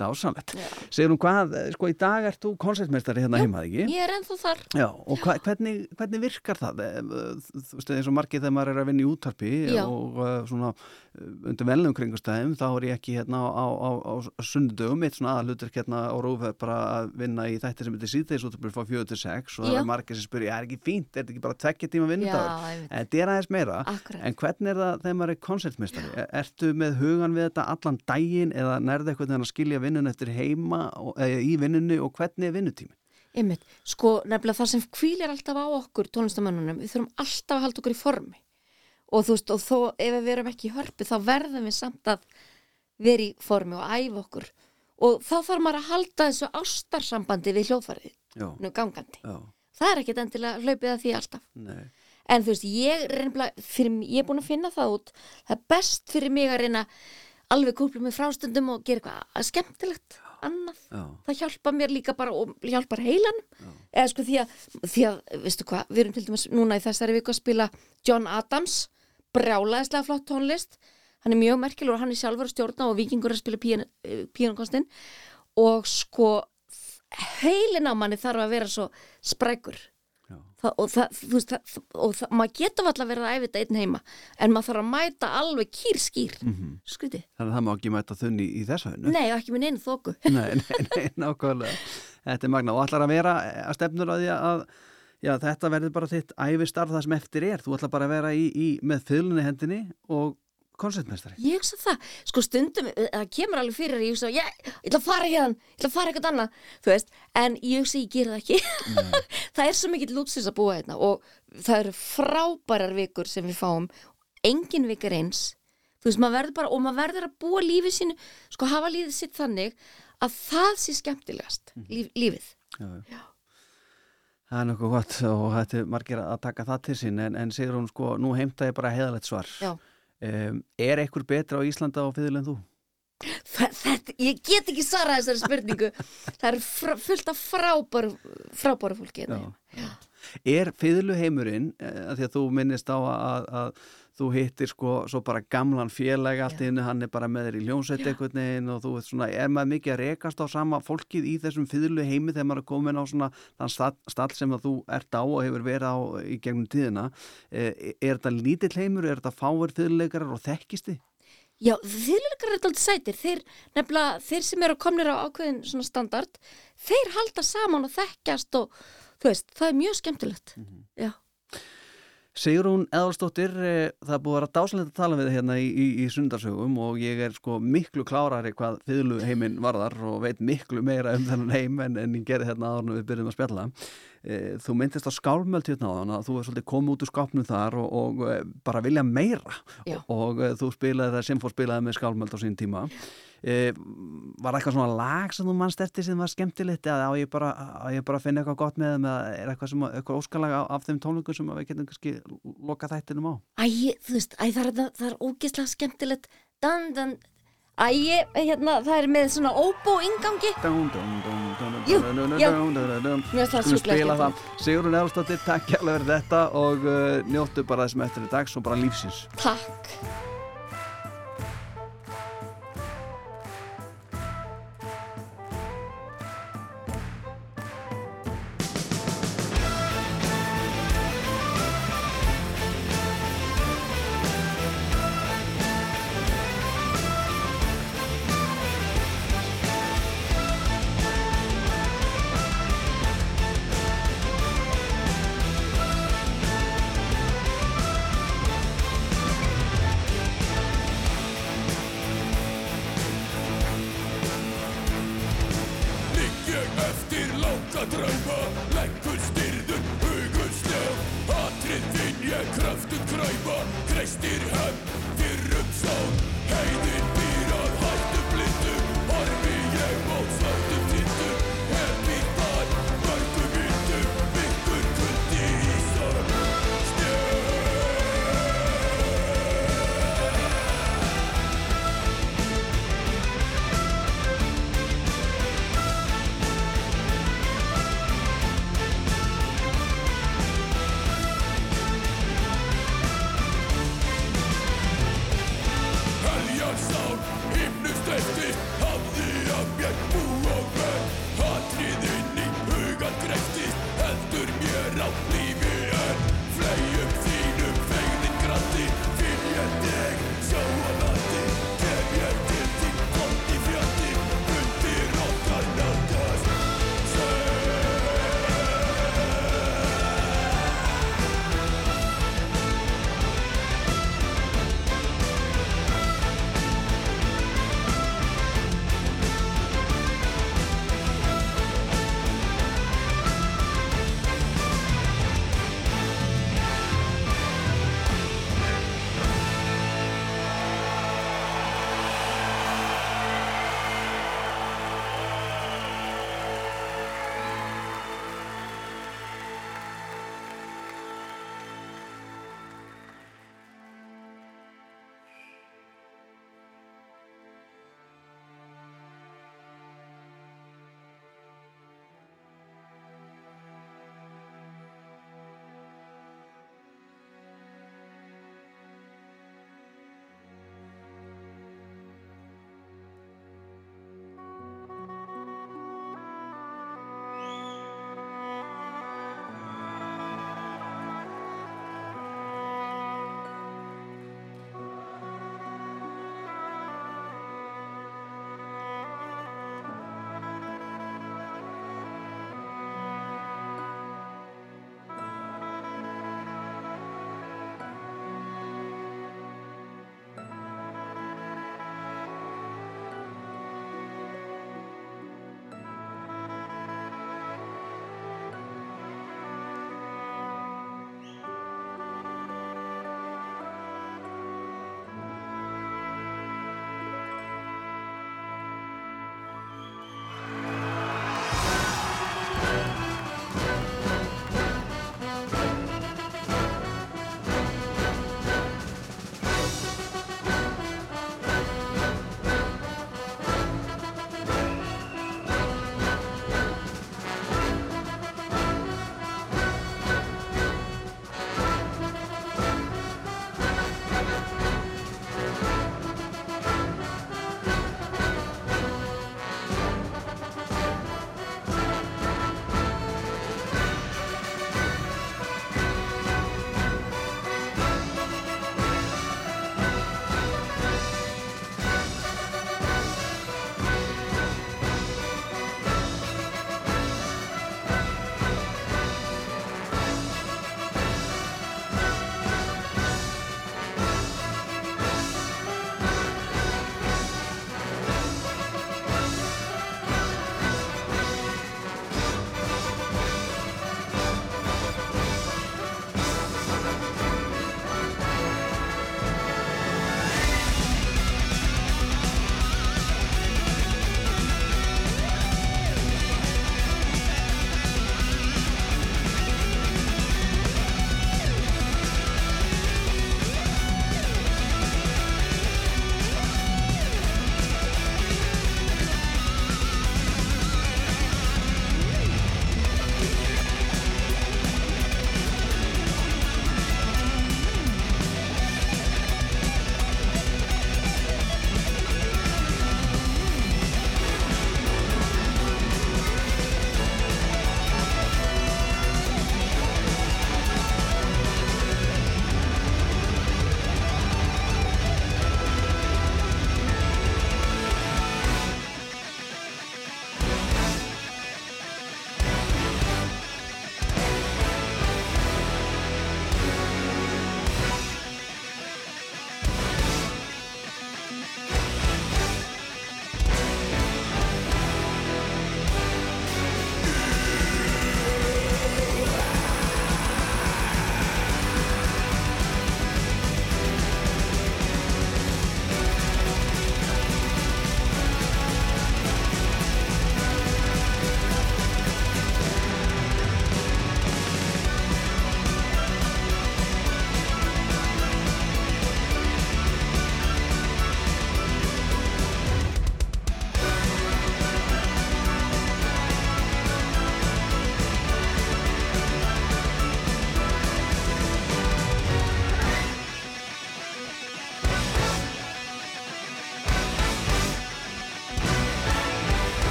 Dásanlegt. Segir hún hvað, eh, sko í dag ert þú koncertmeistari hérna Já. heima, ekki? Ég er ennþá þar Já, og hva, hvernig, hvernig virkar það? Eh, Þú veist, eins og margir þegar maður er að vinna í úttarpi Já. og uh, svona undir velnum kringustæðum, þá er ég ekki hérna á, á, á sundugum, eitt svona aðalutur hérna á Rófið bara að vinna í þætti sem heitir síðdeis úttarpi frá 4 til 6 og það Já. er margir sem spyrja, er ekki fínt, er þetta ekki bara tvekja tíma vinnudagur? Einmitt. Þetta er aðeins meira, Akkurat. en hvernig er það þegar maður er koncertmeistari? Er- Ertu með hugan við þetta allan daginn eða nærði eitthvað þegar að skilja vinnun eftir heima og, eða í vinnunni og hvernig er vinnutími? Einmitt, sko nefnilega það sem kvílir alltaf á okkur tónlistamönnunum, við þurfum alltaf að halda okkur í formi og þú veist, og þó ef við erum ekki í hörpu þá verðum við samt að vera í formi og æfa okkur og þá þarf maður að halda þessu ástarsambandi við hljóðfarið gangandi. já, Það er ekkit endilega hlaupið að því alltaf. nei, En þú veist, ég er fyrir, ég er búin að finna það út, það er best fyrir mig að reyna alveg kúpla með frástundum og gera eitthvað skemmtilegt annað. já, Það hjálpa mér líka bara og hjálpar heilan. Eða sko því að, því að, veistu hvað, við erum til dæmis núna í þessari viku að spila John Adams, brjálaðislega flott tónlist. Hann er mjög merkilegur og hann er sjálfur að stjórna og vikingur að spila pían- eh, og sko heilin á manni þarf að vera svo sprækur og, það, þú veist, það, og það, maður getur alltaf verið að æfa þetta einn heima en maður þarf að mæta alveg kýrskýr mm -hmm. skrítið, Þannig að það má ekki mæta þunni í þessa hennu. nei ekki minn einu þóku [LAUGHS] Nei, nei, nei, nákvæmlega. Þetta er magna og allar að vera að stefnur að því að já, þetta verður bara þitt æfistarf það sem eftir er. Þú ætlar bara að vera í, í með fylunni hendinni og koncertmestari. ég hugsa það, sko stundum eh, það kemur alveg fyrir, ég hugsa, ég, ég ætla að fara hérna ég ætla að fara eitthvað annað, þú veist en ég hugsa, ég gera það ekki. [LAUGHS] Það er svo mikill lútsis að búa hérna og það eru frábærar vikur sem við fáum. Engin vikar eins. Þú veist, maður verður bara, og maður verður að búa lífið sínu, sko hafa lífið sitt þannig að það sé skemmtilegast líf, lífið. Já, já. Það er nokkuð gott og þetta er margir að taka það til sín en, en Já. Um, er einhver betra á Íslanda á fiðil en þú? Þa- Þetta, ég get ekki svarað þessari spurningu [LAUGHS] það er frá, fullt af frábæru frábæru fólki hérna. Já. Er fiðluheimurinn, eh, því að þú minnist á að, að þú hittir sko svo bara gamlan félag allt í hennu, hann er bara með þér í ljónsveit einhvern veginn og þú veit svona, er maður mikið að rekast á sama fólkið í þessum fiðluheimi þegar maður er komin á svona þann stall, stall sem að þú ert á og hefur verið á í gegnum tíðina. Eh, Er þetta lítill heimur, er þetta fáir fiðluleikarar og þekkisti? Já, þýrleikar er alltaf sætir. Þeir, nefnilega, þeir sem eru komnir á ákveðin svona standard, þeir halda saman og þekkjast og þú veist, það er mjög skemmtilegt. Já, Sigrún Eðalstóttir, eh, það búið að vera dásanlegt að tala við hérna í, í, í sundarsögum og ég er sko miklu klárari hvað fiðlu heiminn varðar og veit miklu meira um þennan heim en, en ég gerði hérna áður en við byrjum að spjalla. Eh, Þú myndist á skálmöld hérna á þann að þú er svolítið komið út úr skápnum þar og, og eh, bara vilja meira Já. og þú spilaði það sem fór spilaði með skálmöld á sín tíma. Eh, Var eitthvað svona lag sem þú mannst eftir sem var skemmtilegt eða á ég bara, á ég bara að finna eitthvað gott með þeim eða er eitthvað, sem, eitthvað óskalag af, þeim tónleikum sem við getum kannski loka þættinum á? æ, þú veist, æ, það er, það er ógeðslega skemmtilegt dan, dan, æ, hérna, það er með svona óbó ingangi Jú, já. Mér finnst það skemmtilegt. Sigrun Eðalstóttir, takk kærlega fyrir þetta og uh, njóttu bara þessum eftir í dags og bara lífsins. Takk